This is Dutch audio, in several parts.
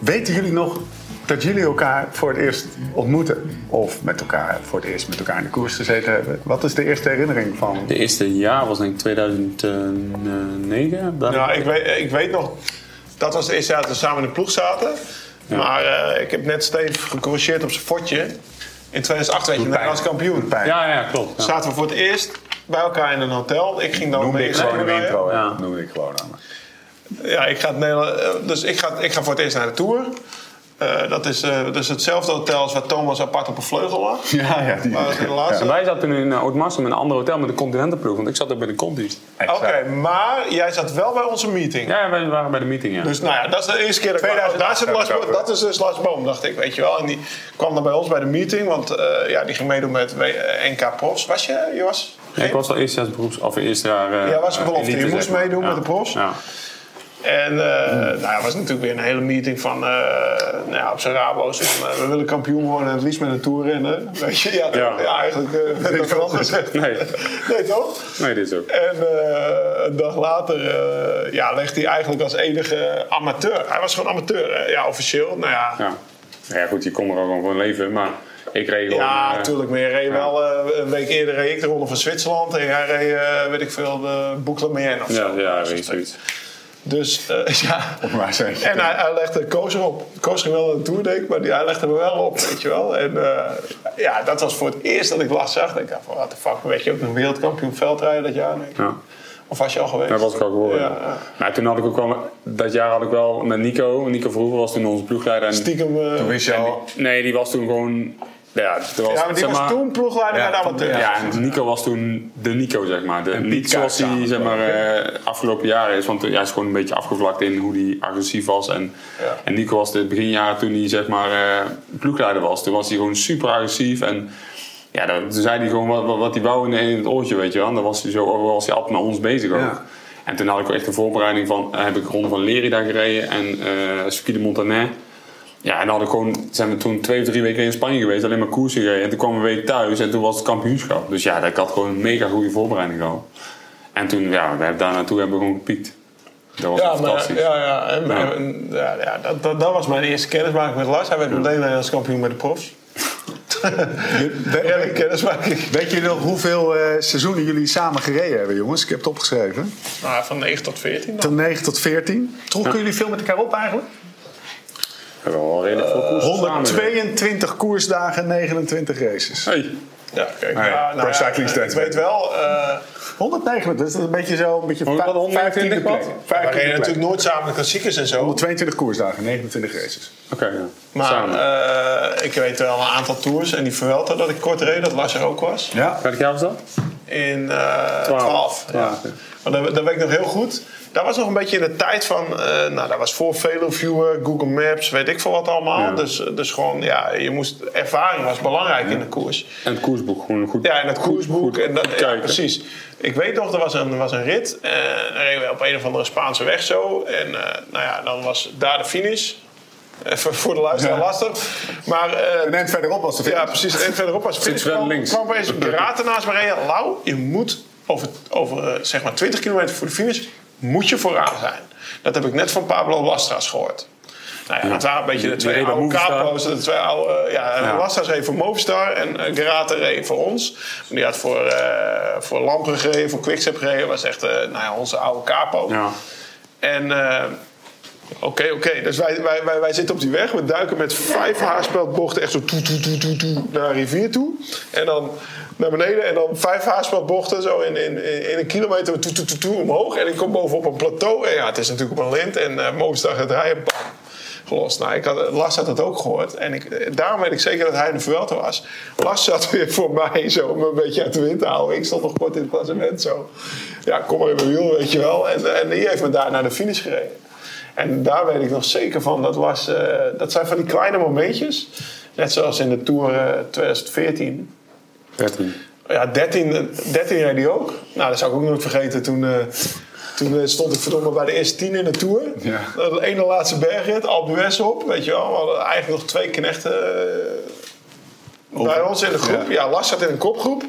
Weten jullie nog dat jullie elkaar voor het eerst ontmoeten? Of met elkaar voor het eerst met elkaar in de koers gezeten hebben? Wat is de eerste herinnering van... De eerste jaar was denk ik 2009. Dan- Nou, ik weet, ik weet nog, dat was het eerste jaar dat we samen in de ploeg zaten. Maar eh, ik heb net Steve gecorrigeerd op zijn fotje. In 2008 weet je, Nederlands kampioen. Pijn. ja, ja, klopt. Ja. Zaten we voor het eerst bij elkaar in een hotel. Ik ging dan Noemde mee ik gewoon in de intro. Ja. Noemde ik gewoon aan. Ja, ik ga, het eh, dus ik ga, ik ga voor het eerst naar de Tour. Eh, dat, is, eh, dat is hetzelfde hotel als waar Thomas apart op een vleugel lag. Ja, ja. Die, Maar de laatste- En wij zaten in uh, Oud-Marsum in een ander hotel met de Continentenploeg. Want ik zat ook bij de Contis. Oké, maar jij zat wel bij onze meeting. Ja, wij waren bij de meeting, ja. Dus nou ja, dat is de eerste keer dat ik... 2008 daar zit Lars, dat is dus Lars Boom, dacht ik, weet je wel. En die kwam dan bij ons bij de meeting, want eh, ja, die ging meedoen met NK Profs. Was je? Je was? ik was al eerst jaar beroeps... Of eerst jaar... eh, Ja, was een belofte. Je moest meedoen Ja. met de profs. Ja. En eh nou ja, was natuurlijk weer een hele meeting van, eh, nou ja, op zijn rabo's van, eh, we willen kampioen worden en het liefst met een tour rennen. Weet je, ja, Ja. ja. eigenlijk uh, dat wel gezegd. Nee. nee, toch? Nee, dit is ook. En een dag later ja, legde hij eigenlijk als enige amateur. Hij was gewoon amateur, hè? ja, officieel. Nou ja, Ja. ja, goed, je kon er ook gewoon voor leven. Maar ik reed. Ja, natuurlijk. Maar je reed wel eh, een week eerder reed ik de ronde van Zwitserland. En jij reed, weet ik veel, de Boucle Mayenne of Ja, zo. ja, Dat reed is zoiets. Dus eh, ja. Maar zeg En hij, hij legde Koos erop. Koos ging wel een tour, denk ik, maar die, hij legde me wel op, weet je wel. En eh, ja, dat was voor het eerst dat ik Lars zag. Ik dacht, van, what the fuck, weet je ook nog wereldkampioen veldrijden dat jaar? denk ik. Ja. Of was je al geweest? Dat was ik al geworden. Ja, ja. Maar toen had ik ook wel... Dat jaar had ik wel met Nico... Nico Verhoeven was toen onze ploegleider. En, Stiekem... eh, Toen wist je al... nee, die was toen gewoon... Ja, was, ja, maar die zeg was maar- toen ploegleider Ja, bij de amateur. Ja, en Nico was toen de Nico, zeg maar. De, niet zoals hij zeg maar, eh, afgelopen jaren is. Want eh, hij is gewoon een beetje afgevlakt in hoe hij agressief was. En, Ja. en Nico was de beginjaren toen hij zeg maar, eh, ploegleider was. Toen was hij gewoon super agressief. En ja, dan, toen zei hij gewoon wat, wat, wat hij wou in, in het oortje, weet je wel. En dan was hij, zo, was hij altijd met ons bezig ook. Ja. En toen had ik ook echt de voorbereiding van... heb ik Ronde van Lerida gereden en eh Ski de Montaner. Ja, en dan gewoon, zijn we toen twee of drie weken in Spanje geweest, alleen maar koersen gereden. En toen kwam een week thuis en toen was het kampioenschap. Dus ja, ik had gewoon een mega goede voorbereiding gehad. En toen, ja, we hebben daar naartoe hebben we gewoon gepiekt. Dat was Ja, maar, fantastisch. ja, ja, en, Ja. en- ja, ja, dat, dat, dat was mijn eerste kennismaking met Lars. Hij werd meteen Nederlands kampioen met de profs. Die kennismaking. Weet je nog hoeveel eh, seizoenen jullie samen gereden hebben, jongens? Ik heb het opgeschreven. Nou, van 9 tot 14 dan. Van 9 tot 14. Trokken jullie veel met elkaar op eigenlijk? We hebben wel redelijk veel koersen samen gereden. 122 koersdagen, 29 races. Hey. Ja, kijk. Cycling ik stands. weet wel... eh 129, dat is een beetje zo, een beetje Hoe, wat, 125 15e plek. wat? we 15e reden natuurlijk nooit samen de klassiekers en zo. 122 koersdagen, 29 races. Oké, ja. Maar samen. eh, ik weet wel een aantal tours. En die Vuelta dat ik kort reed, dat Lars er ook was. Ja. Welk jaar was dat? In eh 12. 12. Ja. Maar dat, dat weet ik nog heel goed. Dat was nog een beetje in de tijd van... eh, nou, dat was voor Veloviewer, Google Maps, weet ik veel wat allemaal. Ja. Dus, dus gewoon, ja, je moest... Ervaring was belangrijk in de koers. En het koersboek, gewoon goed. Ja, en het koersboek. goed en dat, ja, precies. Ik weet nog, er was een, was een rit. En dan reden we op een of andere Spaanse weg zo. En eh, nou ja, dan was daar de finish. Even voor de luisteraar Ja. lastig. Maar eh, En net verderop was de finish. ja, precies. En verderop was de finish. verder kwam, links. kwam opeens een raad naast me rijden. Lau, je moet over, over eh, zeg maar 20 kilometer voor de finish... moet je vooraan zijn. Dat heb ik net van Pablo Lastras gehoord. Nou ja, dat waren een beetje de twee oude capo's. De twee oude, eh, ja, Ja. Lastras reed voor Movistar en uh, Gerata reed voor ons. Die had voor, eh voor Lampen gereden, voor Quickstep gereden. was echt eh, nou ja, onze oude capo. Ja. En eh, oké, oké. Dus wij, wij, wij, wij zitten op die weg. We duiken met vijf haarspeldbochten echt zo toe, toe, toe, toe, naar een rivier toe. En dan naar beneden. En dan vijf haarspeldbochten zo in, in, in een kilometer toe, toe, toe, omhoog. En ik kom bovenop een plateau. En ja, het is natuurlijk op een lint. En uh, Movistar gaat rijden. Bam. Gelost. Nou, ik had, Lars had het ook gehoord. En ik, daarom weet ik zeker dat hij in de Vuelta was. Lars zat weer voor mij zo om een beetje uit de wind te houden. Ik stond nog kort in het klassement zo. Ja, kom maar in mijn wiel, weet je wel. En, en die heeft me daar naar de finish gereden. En daar weet ik nog zeker van. Dat, was, uh, dat zijn van die kleine momentjes. Net zoals in de Tour uh, 2014. 13. Ja, 13, 13 reed hij ook. Nou, dat zou ik ook nooit vergeten. Toen, uh, toen stond ik verdomme bij de eerste tien in de Tour. Ja. De ene laatste bergrit, d'Huez op. Weet je wel, we hadden eigenlijk nog twee knechten bij ons in de groep. Ja. ja, Lars zat in een kopgroep.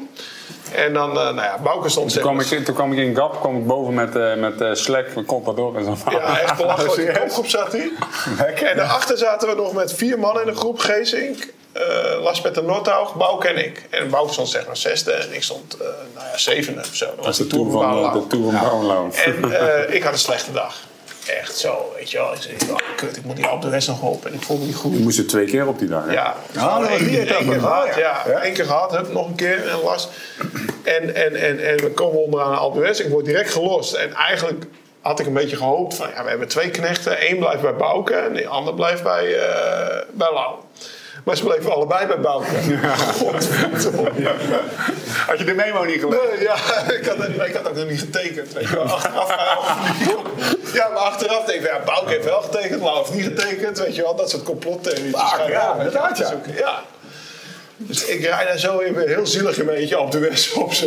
En dan, eh, nou ja, Bouke stond Toen kwam, ik, toen kwam ik in Gap, kwam ik boven met, eh met eh Slack, met Contador en zo. Ja, echt belachelijk. In de kopgroep zat hij. Lekker. En daarachter zaten we nog met vier man in de groep. Geesink, eh Laspeter Noordhaug, Bouke en ik. En Bouke stond zeg maar zesde en ik stond nou ja, zevende of zo. Dat was de Tour van, de tour van Bouwenlau. En ik had een slechte dag. Echt zo, weet je wel. Ik zei, oh, kut, ik moet die Alpe nog op. En ik voelde me niet goed. Je moest er twee keer op die dag. hè? Ja, Ah, dat was één die keer, etappe één keer gehad. ja. Ja, keer gehad. Hup, nog een keer en last. En, en, en, en we komen onderaan Alpe. Ik word direct gelost. En eigenlijk had ik een beetje gehoopt van... Ja, we hebben twee knechten. Eén blijft bij Bouke en de ander blijft bij, eh bij Lau. Maar ze bleven allebei bij Bouke. Godverdomme. Had je de memo niet gelezen? Nee, ja, ik had, ik had ook nog niet getekend. Weet je wel. Achteraf, ja, maar achteraf denk ik, ja, Bouke heeft wel getekend, Lau heeft niet getekend. Weet je wel, dat soort complottheorieën. Ja, inderdaad, is ook- ja. Dus ik rijd daar zo even heel zielig een beetje op de weg op zo.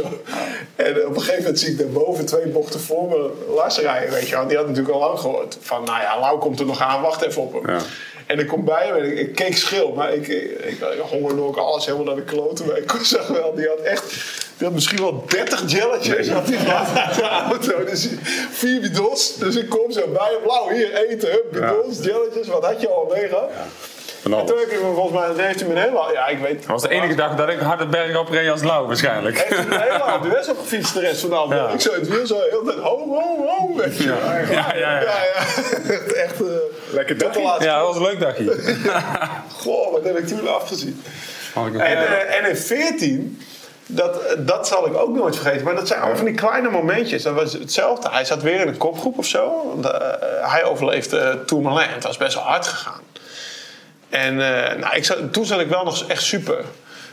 En op een gegeven moment zie ik daarboven twee bochten voor me Lars rijden, weet je wel. Die had natuurlijk al lang gehoord. Van, nou ja, Lau komt er nog aan, wacht even op hem. Ja. En ik kom bij hem en ik, ik keek schil, maar ik, ik, ik, ik hongerde ook alles helemaal naar de kloten. Maar ik zag wel, die had echt, die had misschien wel 30 jelletjes had hij gehad in de auto. Dus vier bidons. Dus ik kom zo bij hem, blauw, hier eten, hup, bidons, jelletjes. Wat had je al mee gehad? Van En alles. toen heb ik me volgens mij, heeft hij me ja ik weet. Dat was de enige dag dat ik harde berg op reed als Lau waarschijnlijk. Heeft hij me een hele op de West opgefietst de rest van de avond. Ja. Ik zo het wiel zo heel de tijd, ho, ho, ho, weet je. Ja. Ja, ja, ja. ja, ja. Echt, eh Lekker dagje. Ja, dat was een leuk dagje. Goh, wat heb ik toen afgezien. En, eh, en in 14, dat, dat zal ik ook nooit vergeten. Maar dat zijn allemaal van die kleine momentjes. Dat was hetzelfde. Hij zat weer in een kopgroep of zo. Eh, hij overleefde uh, Tourmalet. Het was best wel hard gegaan. En eh, nou, ik toen zat ik wel nog echt super.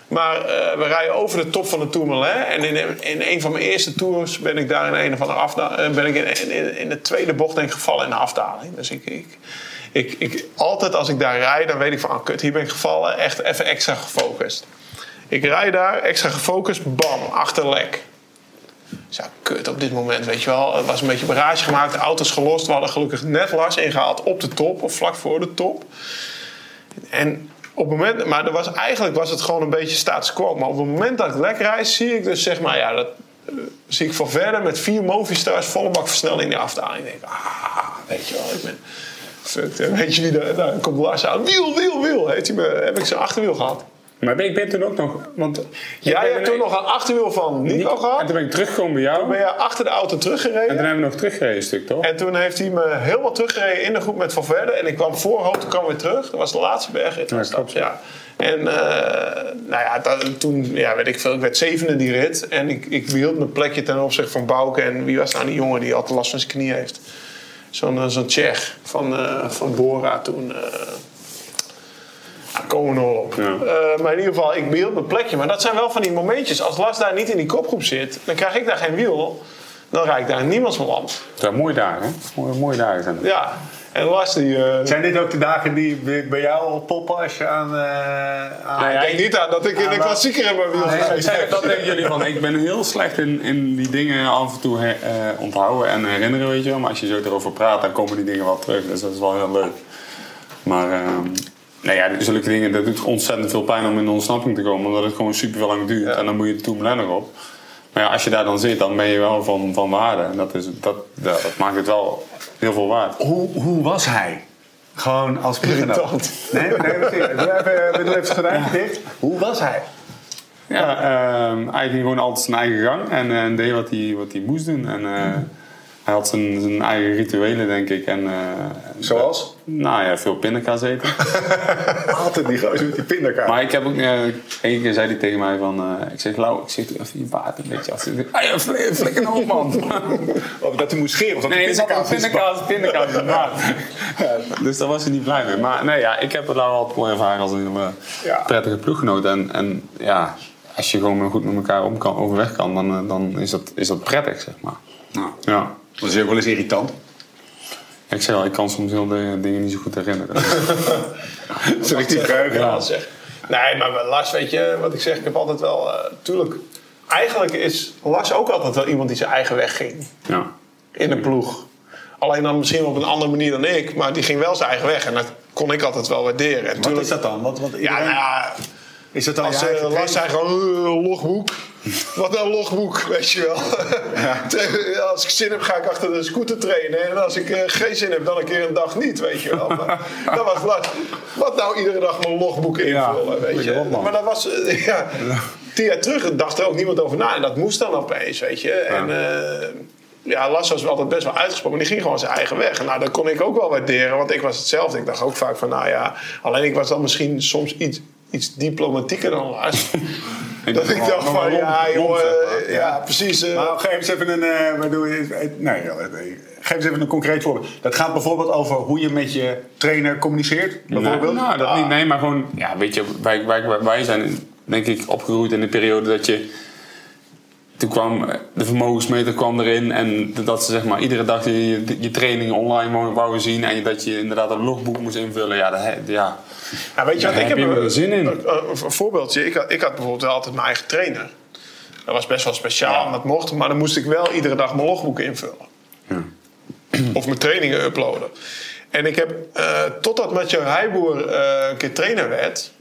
Maar eh, we rijden over de top van de Tourmalet. En in, in een van mijn eerste tours ben ik daar in een of andere afda- eh, ben ik in, in, de tweede bocht denk ik gevallen in de afdaling. Dus ik, ik, ik, ik, altijd als ik daar rijd, dan weet ik van, ah, kut, hier ben ik gevallen. Echt even extra gefocust. Ik rijd daar, extra gefocust, bam, achterlek. Dus ja, kut op dit moment, weet je wel. Het was een beetje barrage gemaakt, de auto's gelost. We hadden gelukkig net Lars ingehaald op de top, of vlak voor de top. En op het moment, maar er was, eigenlijk was het gewoon een beetje status quo. Maar op het moment dat ik lek rijd, zie ik dus zeg maar, ja, dat eh, zie ik van verder met vier Movistars volle bak versnelling in de afdaling. Ik denk, ah, weet je wel, ik ben fucked. En weet je wie daar, komt Lars aan? Wiel, wiel, wiel. Heb ik zijn achterwiel gehad. Maar ik ben toen ook nog... Want Jij ik hebt toen nog een achterwiel van Nico En gehad. toen ben ik teruggekomen bij jou. Toen ben je achter de auto En teruggereden. toen hebben we nog teruggereden een stuk, toch? En toen heeft hij me helemaal teruggereden in de groep met Van Verden. En ik kwam voor, toen kwam weer terug. Dat was de laatste bergrit. Ja, was dat, klopt, ja. En eh, nou ja, dat- toen ja, weet ik veel. Ik werd zevende die rit. En ik, ik behield mijn plekje ten opzichte van Bouke. En wie was nou die jongen die altijd last van zijn knie heeft? Zo'n eh, zo'n Tsjech van, eh, van Bora toen. Ja, komen we nog op. Ja. Eh, maar in ieder geval, ik behield mijn plekje. Maar dat zijn wel van die momentjes. Als Lars daar niet in die kopgroep zit, dan krijg ik daar geen wiel. Dan rijd ik daar niemands van land. Dat zijn mooie dagen, hè? Mooie, mooie dagen zijn dat. Ja, en Lars die... eh, Zijn dit ook de dagen die bij bij jou poppen als je aan... eh, aan nou, ik denk niet aan dat ik in de klassieker in mijn wiel Nee, dat denken jullie van. Ik ben heel slecht in, in die dingen af en toe her- eh, onthouden en herinneren, weet je wel. Maar als je zo erover praat, dan komen die dingen wel terug. Dus dat is wel heel leuk. Maar, ehm nou ja, zulke dingen, dat doet ontzettend veel pijn om in de ontsnapping te komen. Omdat het gewoon super lang duurt. En dan moet je de Tourmalet nog op. Maar ja, als je daar dan zit, dan ben je wel van, van waarde. En dat, is, dat, dat, dat maakt het wel heel veel waard. Hoe, hoe was hij? Gewoon als ploeggenoot? Irritant. Nee, nee, we doen even, even het gordijntje dicht. Hoe was hij? Ja, ehm, eigenlijk ging gewoon altijd zijn eigen gang en, eh, en deed wat hij, wat hij moest doen. En, eh, hij had zijn, zijn eigen rituelen, denk ik. En, eh, Zoals? Nou ja, veel pindakaas eten. Altijd die gozer met die pindakaart. maar ik heb ook, eh één keer zei hij tegen mij van, eh, ik zeg, Lau, ik doe even je baard een beetje af. Ah ja, fl- flikker nou man. Of dat hij moest scheren. Of dat Nee, er zat al pindakaas, pindakaas in. Dus daar was hij niet blij mee. Maar nee, ja, ik heb het Lau altijd wel ervaren als een hele Ja. prettige ploeggenoot. En, en ja, als je gewoon goed met elkaar om kan, overweg kan, dan, eh, dan is, dat, is dat prettig, zeg maar. Nou, Ja. dat is ook wel eens irritant. Ik zeg al, ik kan soms heel de dingen niet zo goed herinneren. Zo ik die geheugen Ja, aan. zeg. Nee, maar Lars, weet je, wat ik zeg, ik heb altijd wel... eh tuurlijk, eigenlijk is Lars ook altijd wel iemand die zijn eigen weg ging. ja. In de ploeg. Alleen dan misschien op een andere manier dan ik. Maar die ging wel zijn eigen weg. En dat kon ik altijd wel waarderen. En Wat tuurlijk- is dat dan? Wat, wat, Ja, nou ja, Is dat dan Als uh, Lars zei gewoon uh, logboek. Wat een logboek, weet je wel. Ja. als ik zin heb, ga ik achter de scooter trainen. En als ik uh, geen zin heb, dan een keer een dag niet, weet je wel. Maar, dat was Lars. Wat nou iedere dag mijn logboek invullen, ja, weet je. Op, maar dat was, ja, tien jaar terug dacht er ook niemand over na. En dat moest dan opeens, weet je. En ja, Lars was altijd best wel uitgesproken. Maar die ging gewoon zijn eigen weg. En nou, dat kon ik ook wel waarderen. Want ik was hetzelfde. Ik dacht ook vaak van, nou ja... Alleen ik was dan misschien soms iets, iets diplomatieker dan Lars. dat ik dacht van, ja, joh, ja, ja, precies. Uh, maar geef eens even een, uh, waardoor je, nee, geef eens even een concreet voorbeeld. Dat gaat bijvoorbeeld over hoe je met je trainer communiceert, bijvoorbeeld? Nou, nou dat ah. niet, nee, maar gewoon, ja, weet je, wij, wij, wij zijn denk ik opgegroeid in de periode dat je toen kwam de vermogensmeter kwam erin en dat ze zeg maar iedere dag je, je, je trainingen online wouden zien en dat je inderdaad een logboek moest invullen. Ja, dat, ja. ja weet je wat, ik heb er zin in. Een, een, voorbeeldje, ik had, ik had bijvoorbeeld altijd mijn eigen trainer. Dat was best wel speciaal, ja. dat mocht, maar dan moest ik wel iedere dag mijn logboek invullen. Ja. Of mijn trainingen uploaden. En ik heb, uh, totdat Mathieu Heijboer uh, een keer trainer werd,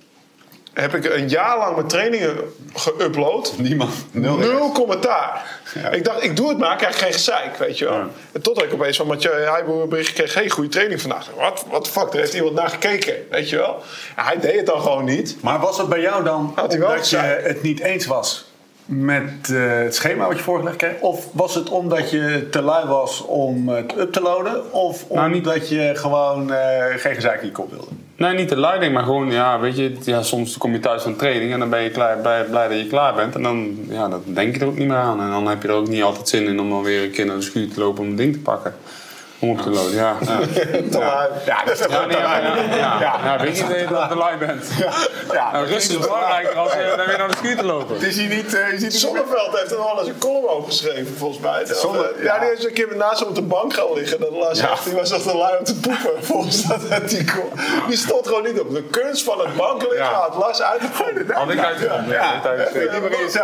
heb ik een jaar lang mijn trainingen geüpload. Niemand. Nul, Nul commentaar. Ja. Ik dacht, ik doe het maar, ik krijg geen gezeik, weet je wel. Ja. En totdat ik opeens van Mathieu Heijboer een bericht kreeg... hey, goede training vandaag. Wat, wat fuck, daar heeft iemand naar gekeken, weet je wel. Hij deed het dan gewoon niet. Maar was het bij jou dan Had omdat je het niet eens was... met uh, het schema wat je voorgelegd kreeg? Of was het omdat je te lui was om het up te loaden? Of nou, omdat je gewoon uh, geen gezeik in je kop wilde? Nee, niet de leiding, maar gewoon, ja, weet je, ja, soms kom je thuis van training en dan ben je klaar, blij, blij dat je klaar bent. En dan, ja, dan denk je er ook niet meer aan. En dan heb je er ook niet altijd zin in om dan weer een keer naar de schuur te lopen om een ding te pakken. Om op te lopen, ja. Ja, ja. ja dat is toch ja, nee, ja, ja, ja, ja, weet je dat je dat de lui bent. Ja. Ja, nou, rust is belangrijker als je dan weer naar de schuur te lopen. Het is hier niet... Uh, ziet Zonneveld heeft er wel eens een column over geschreven, volgens mij. Zonne, ja. die heeft een keer naast hem op de bank gaan liggen. Dat las ja. Die was echt een lui om te poepen, volgens dat artikel. Die stond gewoon niet op. De kunst van het bank liggen had Lars uitgevonden. Had ik uitgevonden, ja.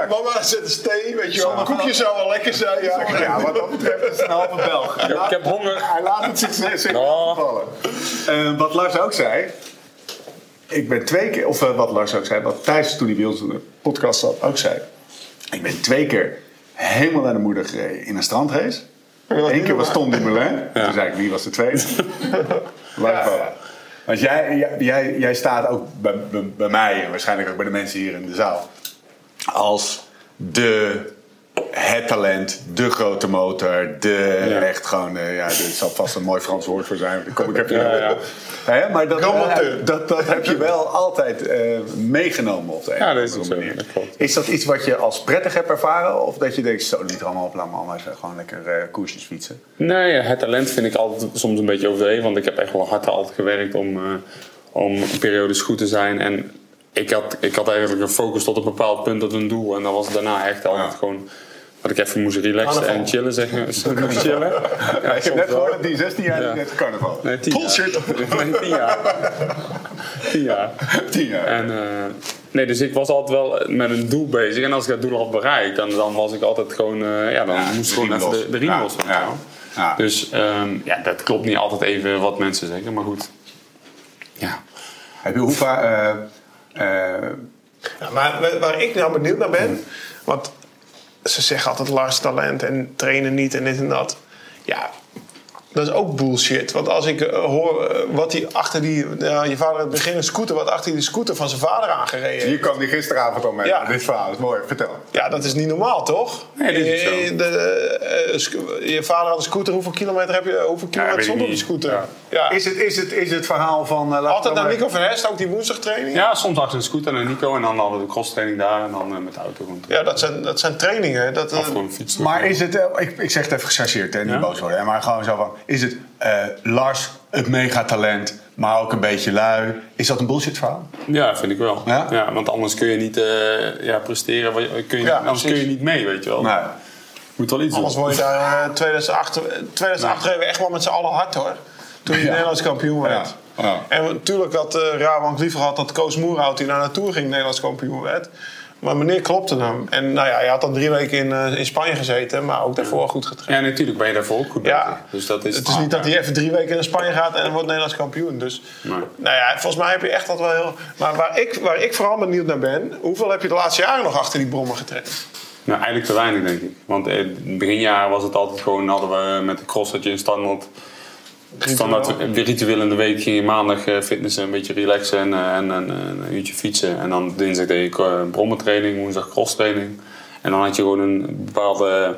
Mama zet een steen, weet je wel. Een koekje zou wel lekker zijn. Ja, wat dat betreft is het een halve Belg. Ik heb honger hij laat het zich, zich oh. vallen. Uh, wat Lars ook zei. Ik ben twee keer, of uh, wat Lars ook zei, wat Thijs toen hij bij ons in de podcast zat ook zei. Ik ben twee keer helemaal naar de moeder gereden in een strandrace. Eén keer was Tom Dumoulin. Ja. Toen zei ik, wie was de tweede? Lars ja. Want jij, jij, jij staat ook bij, bij, bij mij en waarschijnlijk ook bij de mensen hier in de zaal. Als de het talent, de grote motor, de ja. echt gewoon, uh, ja, dit zal vast een mooi Frans woord voor zijn. Daar kom ik even ja, ja. ja. maar dat, uh, dat, dat heb je wel altijd uh, meegenomen op de een ja, dat is manier. Dat is dat iets wat je als prettig hebt ervaren? Of dat je denkt, zo niet allemaal op, laat allemaal gewoon lekker koersjes fietsen? Nee, het talent vind ik altijd soms een beetje overdreven. Want ik heb echt wel hard altijd gewerkt om, om periodes goed te zijn. En ik had, ik had eigenlijk een focus tot een bepaald punt, tot een doel. En dat was daarna echt altijd gewoon dat ik even moest relaxen en chillen, zeggen. chillen. Ja, ik heb net gehoord dat die 16 jaar ja. net carnaval. Nee, 10 Bullshit! Jaar. Nee, 10 jaar. 10 jaar. 10 jaar. En, uh, nee, dus ik was altijd wel met een doel bezig. En als ik dat doel had bereikt, dan, dan was ik altijd gewoon... Uh, ja, dan ja, moest ik gewoon even de, de riem los. Ja. Ja. Dus um, ja, dat klopt niet altijd even wat mensen zeggen, maar goed. Ja. Heb je hoe vaak... Uh, ja, maar waar ik nou benieuwd naar ben... Want ze zeggen altijd Lars talent en trainen niet en dit en dat. Ja, dat is ook bullshit. Want als ik uh, hoor uh, wat hij achter die. Uh, je vader het begin een scooter, wat achter die scooter van zijn vader aangereden. Hier kwam die gisteravond al mee. Ja. Dit verhaal is mooi. Vertel. Ja, dat is niet normaal, toch? Nee, dit is zo. De, je vader had een scooter. Hoeveel kilometer heb je? Hoeveel kilometer op die scooter? Ja. Ja. Is, het, is, het, is het verhaal van. Altijd naar Nico van Hest, ook die woensdagtraining? Ja, soms achter een scooter naar Nico en dan hadden we de crosstraining daar en dan met de auto rond. Ja, dat zijn, dat zijn trainingen. Dat, of gewoon fietsen. Maar is het. ik, ik zeg het even gechargeerd en niet boos worden. Maar gewoon zo van. Is het uh, Lars, het megatalent, maar ook een beetje lui. Is dat een bullshit verhaal? Ja, vind ik wel. Ja? ja want anders kun je niet uh, ja, presteren. Kun je, ja, anders kun je niet mee, weet je wel. Nee. Moet wel iets Anders doen. word je daar uh, 2008, 2008 reden we echt wel met z'n allen hard hoor. Toen je Nederlands kampioen werd. En natuurlijk had uh, Rabank liever gehad dat Koos Moerhout die naar Tour ging Nederlands kampioen werd. Maar meneer klopte hem. En nou ja, hij had dan drie weken in, eh, in Spanje gezeten, maar ook daarvoor goed getraind. Ja, natuurlijk ben je daarvoor ook goed bezig. Ja, Dus dat is, het is niet dat hij even drie weken in Spanje gaat en wordt Nederlands kampioen. Dus nou ja, volgens mij heb je echt dat wel heel. Maar waar ik, waar ik vooral benieuwd naar ben, hoeveel heb je de laatste jaren nog achter die brommer getraind? Nou, eigenlijk te weinig, denk ik. Want in het beginjaar was het altijd gewoon, hadden we met de cross dat je een standaard, standaard ritueel in de week ging je maandag eh, fitnessen, een beetje relaxen en, eh, en, en, en een uurtje fietsen. En dan dinsdag deed ik eh, brommentraining, woensdag crosstraining. En dan had je gewoon een bepaalde,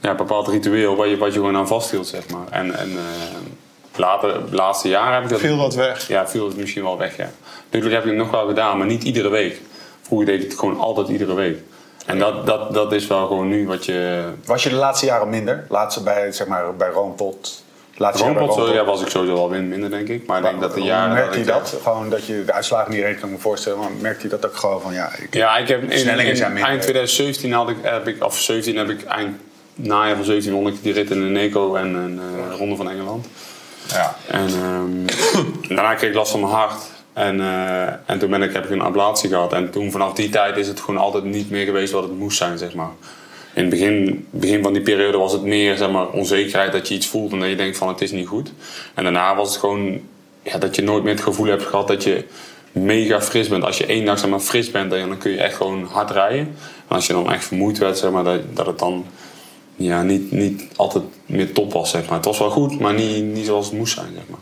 ja, bepaald ritueel wat je, wat je gewoon aan vasthield, zeg maar. En, en eh, later, laatste jaren heb ik dat... Viel wat weg. Ja, viel het misschien wel weg, ja. Natuurlijk heb ik het nog wel gedaan, maar niet iedere week. Vroeger deed ik het gewoon altijd iedere week. En dat, dat, dat is wel gewoon nu wat je... Was je de laatste jaren minder? Laatste bij, zeg maar, bij Roompot? Laatste ja, was ik sowieso wel win- minder, denk ik. Maar ik denk dat de jaren... merkte je ik- dat? Gewoon dat je de uitslagen niet reed, kan me voorstellen. Maar merkte je dat ook gewoon van, ja... Ik, Ja, ik heb in, eind 2017 had ik, heb ik, of 17 heb ik eind najaar van 17 won ik die rit in de Neco en een eh, Ronde van Engeland. ja. En ehm, daarna kreeg ik last van mijn hart. En, eh, en toen ben ik, heb ik een ablatie gehad. En toen vanaf die tijd is het gewoon altijd niet meer geweest wat het moest zijn, zeg maar. In het begin, begin van die periode was het meer zeg maar, onzekerheid dat je iets voelt en dat je denkt van het is niet goed. En daarna was het gewoon ja, dat je nooit meer het gevoel hebt gehad dat je mega fris bent. Als je één dag zeg maar, fris bent, dan kun je echt gewoon hard rijden. En als je dan echt vermoeid werd, zeg maar, dat, dat het dan ja, niet, niet altijd meer top was. Zeg maar. Het was wel goed, maar niet, niet zoals het moest zijn. Zeg maar.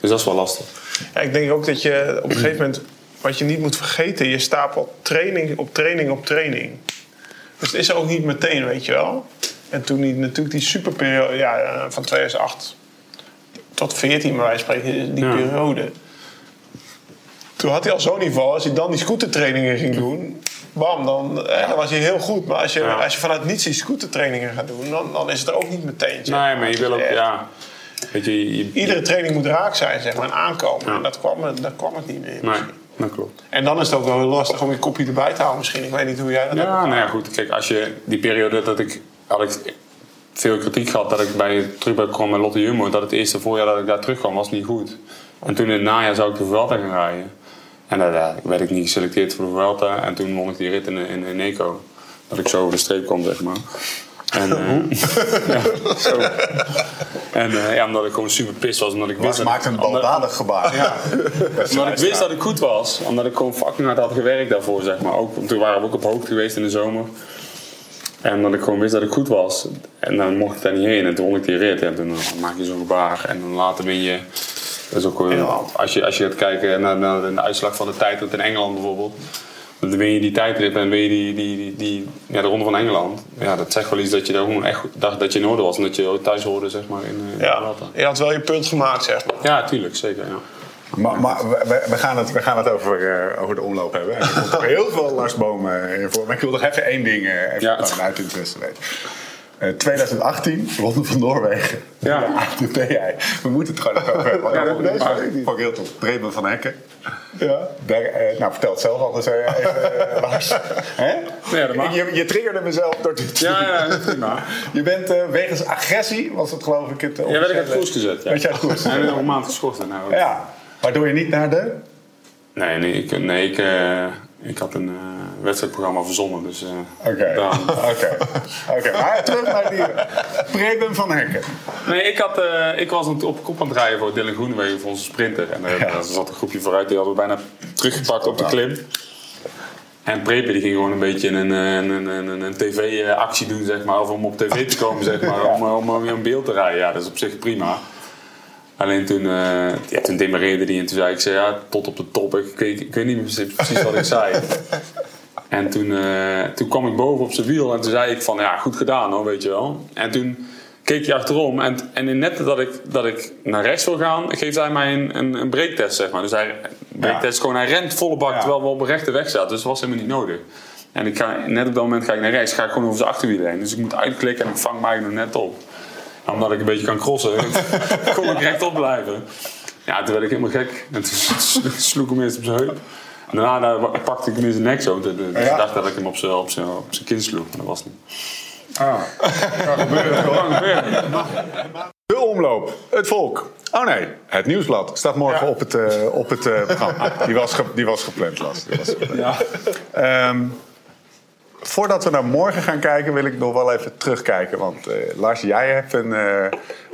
Dus dat is wel lastig. Ja, ik denk ook dat je op een gegeven moment, wat je niet moet vergeten, je stapelt training op training op training. Dus het is ook niet meteen, weet je wel. En toen die, natuurlijk die superperiode, ja, eh, van 2008 tot 14, bij wijze van spreken, die Ja. periode. Toen had hij al zo'n niveau, als hij dan die scootertrainingen ging doen, bam, dan, eh, dan was hij heel goed. Maar als je, Ja. als je vanuit niets die scootertrainingen gaat doen, dan, dan is het er ook niet meteen. zeg Nee, maar je wil ook, Echt. ja. Weet je, je, Iedere training moet raak zijn, zeg maar, en aankomen. En dat kwam, dat kwam het niet meer. nee, dat klopt. En dan is het ook wel heel lastig om je kopje erbij te houden misschien. Ik weet niet hoe jij dat hebt. Ja, nou ja, goed. Kijk, als je die periode dat ik had ik veel kritiek gehad dat ik bij terug kwam met Lotte Jumbo, dat het eerste voorjaar dat ik daar terugkwam was niet goed. En toen in het najaar zou ik de Vuelta gaan rijden. En daar daar werd ik niet geselecteerd voor de Vuelta. En toen won ik die rit in, in, in Eco. Dat ik zo over de streep kwam, zeg maar. En, eh, ja, zo. En eh, ja, omdat ik gewoon super pist was. Omdat ik wist dat- maakte een baldadig gebaar. Ja. omdat ik wist dat ik goed was. Omdat ik gewoon fucking hard had gewerkt daarvoor, zeg maar. Ook, toen waren we ook op hoogte geweest in de zomer. En omdat ik gewoon wist dat ik goed was. En dan mocht ik daar niet heen. En toen won ik die rit. En toen eh, maak je zo'n gebaar. En dan later win je... Dat is ook als, je, als je gaat kijken naar, naar de uitslag van de tijdrit in Engeland bijvoorbeeld. Dan win je die tijdrit en win je die, die, die, die- ja, de Ronde van Engeland. Ja, dat zegt wel iets dat je daar gewoon echt goed- dacht dat je in orde was. En dat je thuis hoorde, zeg maar, in, eh, in de Ja, je had wel je punt gemaakt, zeg maar. Ja, tuurlijk. Zeker, ja. Maar, maar we- gaan het, we gaan het over, eh, over de omloop hebben. En er komt ook heel veel Lars Boom in voor. Maar ik wil nog even één ding eh, even Ja. uit interesse weten. Eh 2018, Ronde van Noorwegen. Ja. De ATP. We moeten het gewoon even over hebben. Ja, dat- maar- vond ik- ik heel tof. Bremen van Hekken. Ja. Daar, eh, nou, vertel het zelf anders eh, even, eh, Lars. Hè? Ja, dat mag. je, je triggerde mezelf door dit. Ja, ja, prima. Je bent eh, wegens agressie, was het geloof ik het Ja, werd ik uit koers gezet. Ja. Werd je uit koers En nog een maand geschorst. Nou, Ja. Waardoor je niet naar de... Nee, nee, ik, nee ik, eh, ik had een eh, wedstrijdprogramma verzonnen. Dus, eh, Oké, oké. Oké, maar terug naar die Preben van Hekken. Nee, ik, had, eh, ik was op kop aan het rijden voor Dylan Groenewegen voor onze sprinter. En eh, daar zat een groepje vooruit, die hadden we bijna teruggepakt op de klim. En Prepe die ging gewoon een beetje een, een, een, een, tv-actie doen, zeg maar. Of om op tv te komen, zeg maar. Om, om, om weer in beeld te rijden. Ja, dat is op zich prima. Alleen toen, eh ja, toen demereerde die en toen zei ik, zei, ja, tot op de top. Ik, weet, ik weet niet meer precies, wat ik zei. En toen, eh, toen kwam ik boven op zijn wiel en toen zei ik van, ja, goed gedaan hoor, weet je wel. En toen keek hij achterom en, en in net dat ik, dat ik naar rechts wil gaan, geeft hij mij een, een, een breaktest, zeg maar. Dus hij, breaktest is gewoon, hij rent volle bak Ja. terwijl we op een rechte weg zaten. Dus dat was helemaal niet nodig. En ik ga, net op dat moment ga ik naar rechts, ga ik gewoon over zijn achterwiel heen. Dus ik moet uitklikken en ik vang mij nog net op. En omdat ik een beetje kan crossen, kon ik rechtop blijven. Ja, toen werd ik helemaal gek. En toen sloeg ik hem eerst op zijn heup. En daarna pakte ik hem in zijn nek zo. Dus Ja. ik dacht dat ik hem op zijn, op zijn, op zijn kin sloeg. Maar dat was niet. Ah. De omloop, het volk. Oh nee, het nieuwsblad staat morgen op het, eh, op het eh, programma. Die was, ge- die was gepland, Las. Die was gepland. Ja. Ehm, voordat we naar morgen gaan kijken, wil ik nog wel even terugkijken. Want eh, Lars, jij hebt een, eh,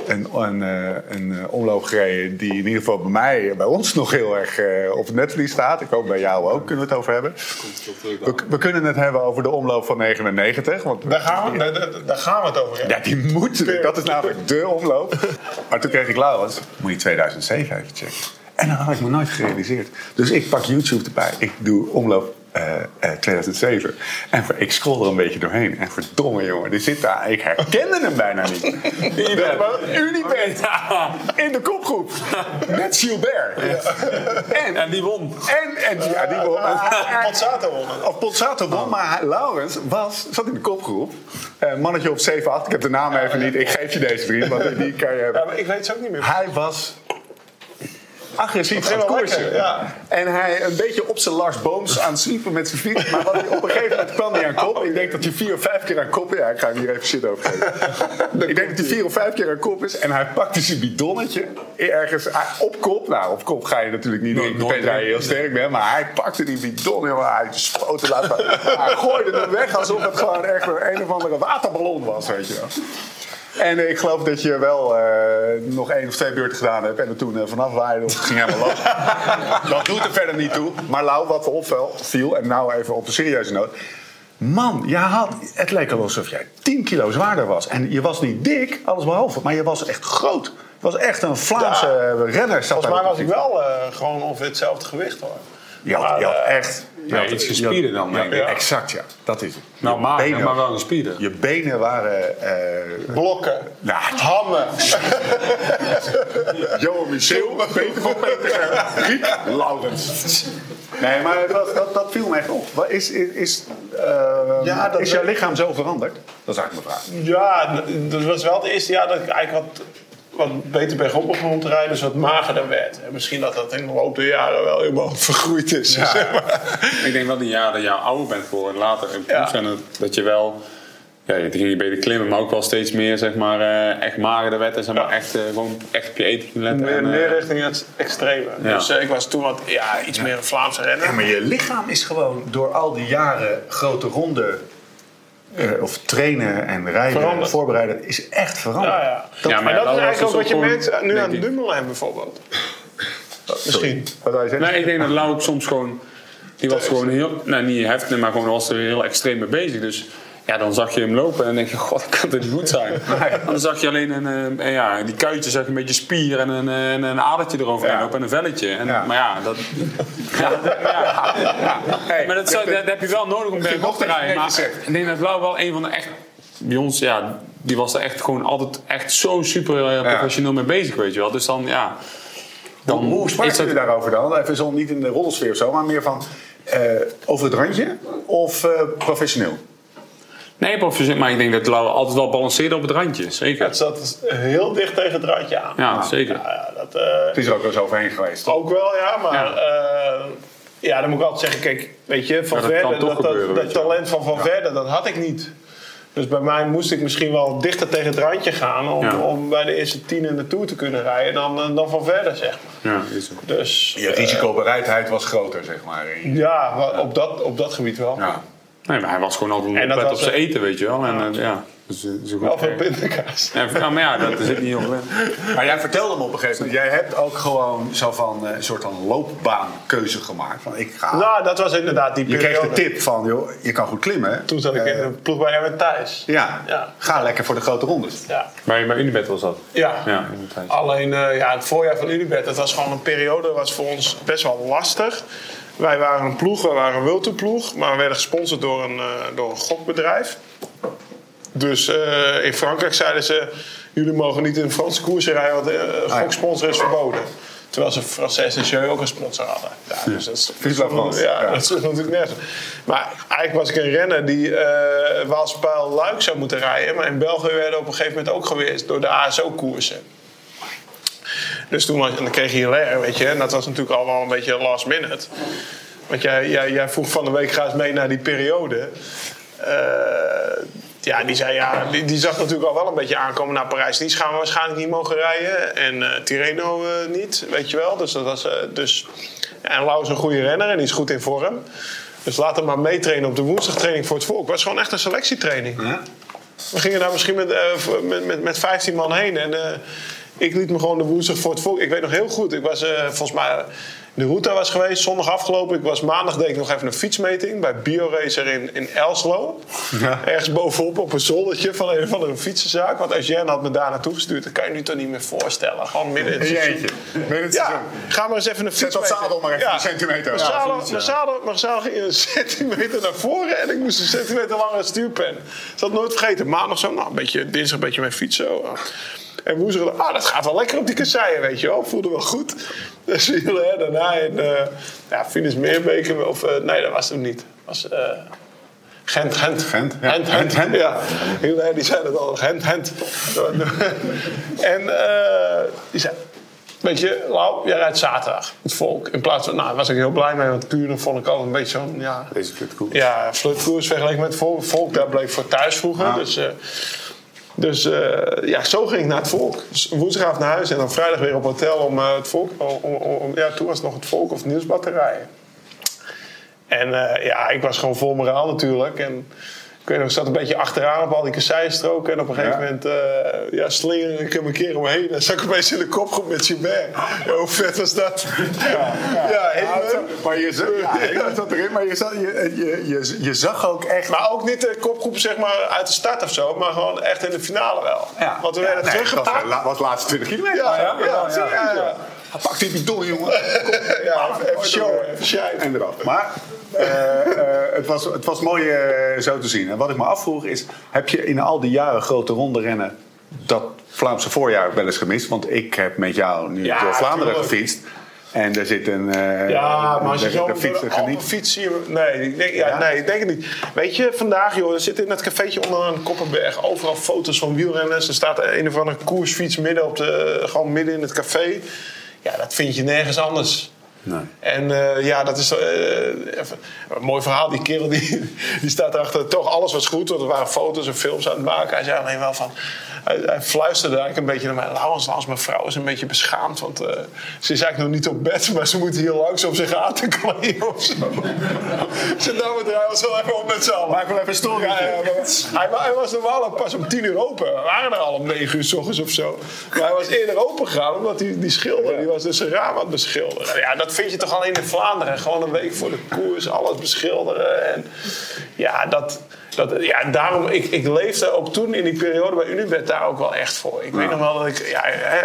een, een, eh, een omloop gereden die in ieder geval bij mij, bij ons nog heel erg op het netvlies staat. Ik hoop bij jou ook, kunnen we het over hebben. We, we kunnen het hebben over de omloop van 99. Want Daar gaan, we, daar, gaan we het over hebben. ja, die moet. Dat is namelijk de omloop. Maar toen kreeg ik Laurens, moet je 2007 even checken. En dat had ik me nooit gerealiseerd. Dus ik pak YouTube erbij. Ik doe omloop eh, eh, 2007. En ik scroll er een beetje doorheen. En verdomme jongen, die zit daar. Ik herkende hem bijna niet. Unibet. Unibet. In de kopgroep. Met Gilbert. En, En die won. en, en ja, die won. Pozzato wonnen. Of Pozzato won, maar hij- Laurens was, zat in de kopgroep. Eh, mannetje op 7-8. Ik heb de naam even niet. Ik geef je deze vriend, want die kan je hebben. Ja, maar ik weet ze ook niet meer. Hij was agressief wel koersen. lekker, ja. En hij een beetje op zijn Lars Booms aan het zwiepen met zijn fiets. Maar wat hij, op een gegeven moment kwam hij aan kop. Ik denk dat hij vier of vijf keer aan kop is. Ja, ik ga hem hier even shit over geven. ik denk dat hij vier of vijf keer aan kop is. En hij pakte zijn bidonnetje ergens op kop. Nou, op kop ga je natuurlijk niet nooit Tenzij je heel sterk bent. Maar hij pakte die bidon. jongen. Hij spoot het Hij gooide hem weg alsof het gewoon echt een, een of andere waterballon was. Weet je wel. En eh, ik geloof dat je wel eh, nog één of twee beurten gedaan hebt. En er toen eh, vanaf waaide of het ging helemaal los. dat doet er verder niet toe. Maar Lau, wat er opviel, viel, en nou even op een serieuze noot. Man, je had, het leek al alsof jij 10 kilo zwaarder was. En je was niet dik, alles behalve. Maar je was echt groot. Je was echt een Vlaamse eh, renner. Volgens mij was de ik wel gewoon ongeveer hetzelfde gewicht hoor. Had, je had echt... Je Nee, iets gespierder dan, Ja, denk ik. Exact, ja. Dat is het. Nou, Je maar, benen- maar wel een spieren. Je benen waren... eh, Blokken, nou, hammen. Johan Michel, Peter van Peter, Riek Laurens. Nee, maar dat, dat, dat viel me echt op. Wat Is, is, is, eh, Ja, dat is jouw lichaam zo veranderd? Dat is eigenlijk mijn vraag. Ja, dat was wel het eerste jaar dat ik eigenlijk wat, wat beter bergop begon te rijden. Dus wat magerder werd. En misschien dat dat in de loop der jaren wel helemaal vergroeid is. zeg maar. Ik denk wel die jaren dat je ouder bent geworden, later in Ja. proef dat, dat je wel... Ja, je ging je beter klimmen, maar ook wel steeds meer zeg maar, eh, echt magerder werd. En zeg maar, Ja. echt, eh, gewoon echt op je eten ging letten. Meer, en, eh, meer richting het extreme. Ja. Dus eh, ik was toen wat, ja, iets meer een Vlaamse renner. Ja, maar je lichaam is gewoon door al die jaren grote ronde... eh, of trainen en rijden, Veranderd. voorbereiden, is echt veranderd. Ja, ja. Ja, maar en dat dat is eigenlijk dus ook wat je merkt gewoon, nu aan ik. Dumoulin bijvoorbeeld. Misschien. Wat je zeggen? Nee, ik denk dat Lau ook soms gewoon... Die was gewoon heel... Nou, niet heftig, maar gewoon was er heel extreem mee bezig. Dus ja, dan zag je hem lopen en dan denk je... God, dat kan toch niet goed zijn? En dan zag je alleen een... eh, ja, die kuitje zag je een beetje spier en een, eh, en een adertje eroverheen lopen en een velletje. En. Maar ja, dat... Ja. Hey, Maar dat, zou- dat heb je wel nodig om bergop te rijden. Maar ik denk dat Lau wel een van de echt... Bij ons, ja, die was er echt gewoon altijd echt zo super eh, professioneel mee bezig, weet je wel. Dus dan, ja... Dan Hoe is sprak dat- jullie daarover dan? Even zo niet in de rollensfeer of zo, maar meer van eh, over het randje of professioneel? Nee, maar ik denk dat Lau altijd wel balanceerde op het randje. Zeker. Het zat heel dicht tegen het randje aan. Ja, zeker. Ja, ja, dat, eh, Het is er ook wel eens overheen geweest. ook wel, ja, maar Ja. ja. ja, dan moet ik altijd zeggen, kijk, weet je, Van Ja, dat toch dat, dat, gebeuren, talent van Van Verden, dat had ik niet. Dus bij mij moest ik misschien wel dichter tegen het randje gaan om, Ja. om bij de eerste tien in de Tour te kunnen rijden dan, eh, dan Van Verden, zeg maar. Ja, is zo. Dus Je risicobereidheid was groter, zeg maar. ja, op dat, op dat gebied wel. Ja. Nee, maar hij was gewoon altijd En dat oplet was op zijn een- eten, weet je wel. En, eh, ja, dus, eh, zo goed Wel veel werkt. pindakaas. Ja, ja, maar ja, dat zit niet op. Maar jij vertelde me op een gegeven moment, jij hebt ook gewoon zo van eh, een soort van loopbaankeuze gemaakt. Van ik ga. Nou, dat was inderdaad die je kreeg periode. de tip van, joh, je kan goed klimmen. Toen zat ik in Eh, de ploeg bij Erwin Thijs. Ja, Ja. ga lekker voor de grote rondes. Ja. Bij, bij Unibet was dat. Ja. Ja. Alleen eh, ja, het voorjaar van Unibet, dat was gewoon een periode, was voor ons best wel lastig. Wij waren een ploeg, we waren een Wilto-ploeg, maar we werden gesponsord door een, eh, door een gokbedrijf. Dus eh, in Frankrijk zeiden ze, jullie mogen niet in Franse koersen rijden, want eh goksponsor is verboden. Terwijl ze Frances en Jeu ook een sponsor hadden. Ja, dus dat is, France. Ja, Ja. dat is natuurlijk nergens. Maar eigenlijk was ik een renner die Waalspijl Luik zou moeten rijden. Maar in België werden op een gegeven moment ook geweest door de ASO-koersen. Dus toen was, en dan kreeg je Hilaire, weet je. En dat was natuurlijk al wel een beetje last minute. Want jij, jij, jij vroeg van de week, ga eens mee naar die periode. Eh, ja, die zei ja, die, die zag natuurlijk al wel een beetje aankomen naar Parijs. Die gaan we waarschijnlijk niet mogen rijden. En eh Tirreno eh, niet, weet je wel. Dus dat was. dus, ja, en Lau is een goede renner en die is goed in vorm. Dus laat hem maar meetrainen op de woensdagtraining voor het volk. Het was gewoon echt een selectietraining. We gingen daar misschien met, met, met, met 15 man heen. En ik liet me gewoon de woensdag voor het volk. Ik weet nog heel goed. Ik was eh, volgens mij. De route was geweest, zondag afgelopen. Ik was maandag deed ik nog even een fietsmeting bij BioRacer in, in Elslo. Ergens bovenop op een zoldertje van een of andere fietsenzaak. Want Eugène had me daar naartoe gestuurd. Dat kan je nu toch niet meer voorstellen. Gewoon midden in het seizoen. Midden het Ja, ga maar eens even een Zet dat zadel maar even een centimeter. Mijn Ja, zadel, mijn zadel, mijn zadel ging een centimeter naar voren en ik moest een centimeter langere stuurpen. Ik zal het nooit vergeten. Maandag zo, nou, een beetje, dinsdag een beetje mijn fiets zo. En woensdag, ah, dat gaat wel lekker op die kasseien, weet je wel. Voelde wel goed. Dus hè, daarna in uh, ja, Finis Meerbeek, of eh, nee, dat was hem niet. Dat was eh, Gent, Gent. Gent, ja. Gent, Gent, Gent. Ja, Hilaire, die zei het al, Gent, Gent. en die zei, weet je, Lau, jij rijdt zaterdag, het volk. In plaats van, nou, daar was ik heel blij mee, want Kuren vond ik altijd een beetje zo'n, ja... Deze flutkoers. Ja, flutkoers vergeleken met volk. Volk, daar bleef voor thuis vroeger. Dus, dus eh, ja, zo ging ik naar het volk. Dus woensdagavond naar huis en dan vrijdag weer op hotel om eh, het volk... Om, om, ja, toen was het nog het volk of het nieuwsblad te rijden. En eh, ja, ik was gewoon vol moraal natuurlijk. En ik nog, zat een beetje achteraan op al die kasseienstroken. En op een gegeven Ja. moment uh, ja, slingerde ik hem een keer omheen. En zat ik opeens in de kopgroep met Gilbert. Ja, hoe vet was dat? Ja, leuk. maar je, zag- ja, ik zat erin, maar je, zag, je, je, je, je zag ook echt... Maar ook niet de kopgroep zeg maar, uit de start of zo. Maar gewoon echt in de finale wel. Want we Ja, werden nee, teruggepakt. Dat was, de laatste 20 kilometer. Ja, ja. Pak die bidon, jongen. Ja, even, even show, even shine. En eraf. Maar het, was, het was mooi eh, zo te zien. En wat ik me afvroeg is... heb je in al die jaren grote ronde rennen... dat Vlaamse voorjaar wel eens gemist? Want ik heb met jou nu Ja, door Vlaanderen tuurlijk. gefietst. En er zit een... eh, Ja, maar als je daar- zo daar geniet. Zie je... Nee, ik denk, ja, Ja? nee, ik denk het niet. Weet je, vandaag, joh, er zitten in het cafeetje onder een Koppenberg overal foto's van wielrenners. Er staat een of andere koersfiets midden, op de, gewoon midden in het café. Ja, dat vind je nergens anders. Nee. En eh, ja, dat is eh, even, een mooi verhaal. Die kerel die, die staat erachter. Toch, alles was goed. Want er waren foto's en films aan het maken. Hij zei alleen wel van... Hij, hij fluisterde eigenlijk een beetje naar mij. Laurens, Laurens, mijn vrouw is een beetje beschaamd. Want eh, ze is eigenlijk nog niet op bed. Maar ze moet hier langs om zich aan te kleden of zo. Ze nou het rijden wel even op met z'n allen. Maak wel even een story. Ja, ja, hij, hij was normaal pas om tien uur open. We waren er al om negen uur s ochtends of zo. Maar hij was eerder open gegaan omdat die, die schilder, die was dus zijn raam aan het beschilderen. Ja, dat vind je toch alleen in Vlaanderen. Gewoon een week voor de koers, alles beschilderen. En ja, dat, dat, ja daarom, ik, ik leefde ook toen in die periode bij Unibet daar ook wel echt voor. Ik weet nog wel dat ik, ja, hè,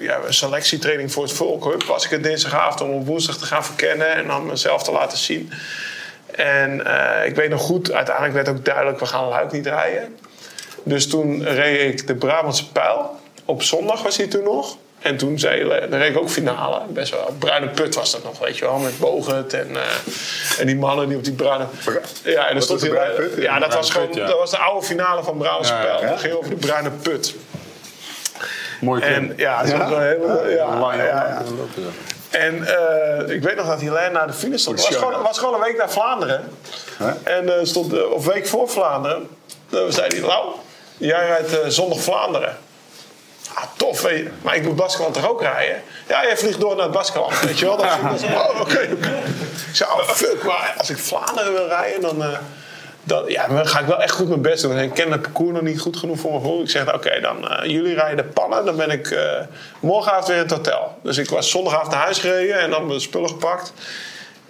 ja, een selectietraining voor het volk, was ik het dinsdagavond om op woensdag te gaan verkennen en dan mezelf te laten zien. En eh, ik weet nog goed, uiteindelijk werd ook duidelijk, we gaan Luik niet rijden. Dus toen reed ik de Brabantse Pijl. Op zondag was hij toen nog. En toen zei, dan reed ik ook finale. Best wel, bruine put was dat nog, weet je wel. Met Bogert en, eh, en die mannen die op die bruine... Ja, en dan stond hij... bruine put? Ja, dat was gewoon... put, ja. Dat was de oude finale van Brabantse Ja, Pijl. ja. Dat ging over de bruine put. Mooi En ja, het was wel een hele... Ja, ja, ja. ja. En eh, ik weet nog dat Hilaire naar de finish stond. Het was gewoon, was gewoon een week naar Vlaanderen. En eh, stond, eh, of week voor Vlaanderen. Zei hij, nou, jij rijdt eh, zondag Vlaanderen. Ah, tof. Maar ik moet Baskeland toch ook rijden? Ja, jij vliegt door naar het Baskeland, weet je wel. Dat, oh, oké, oké. Ik zei, oh, fuck, maar als ik Vlaanderen wil rijden, dan... eh, dan, ja, dan ga ik wel echt goed mijn best doen. En ik ken het parcours nog niet goed genoeg voor mijn gevoel. Ik zeg, oké, dan eh, jullie rijden de pannen. Dan ben ik eh, morgenavond weer in het hotel. Dus ik was zondagavond naar huis gereden en dan mijn spullen gepakt.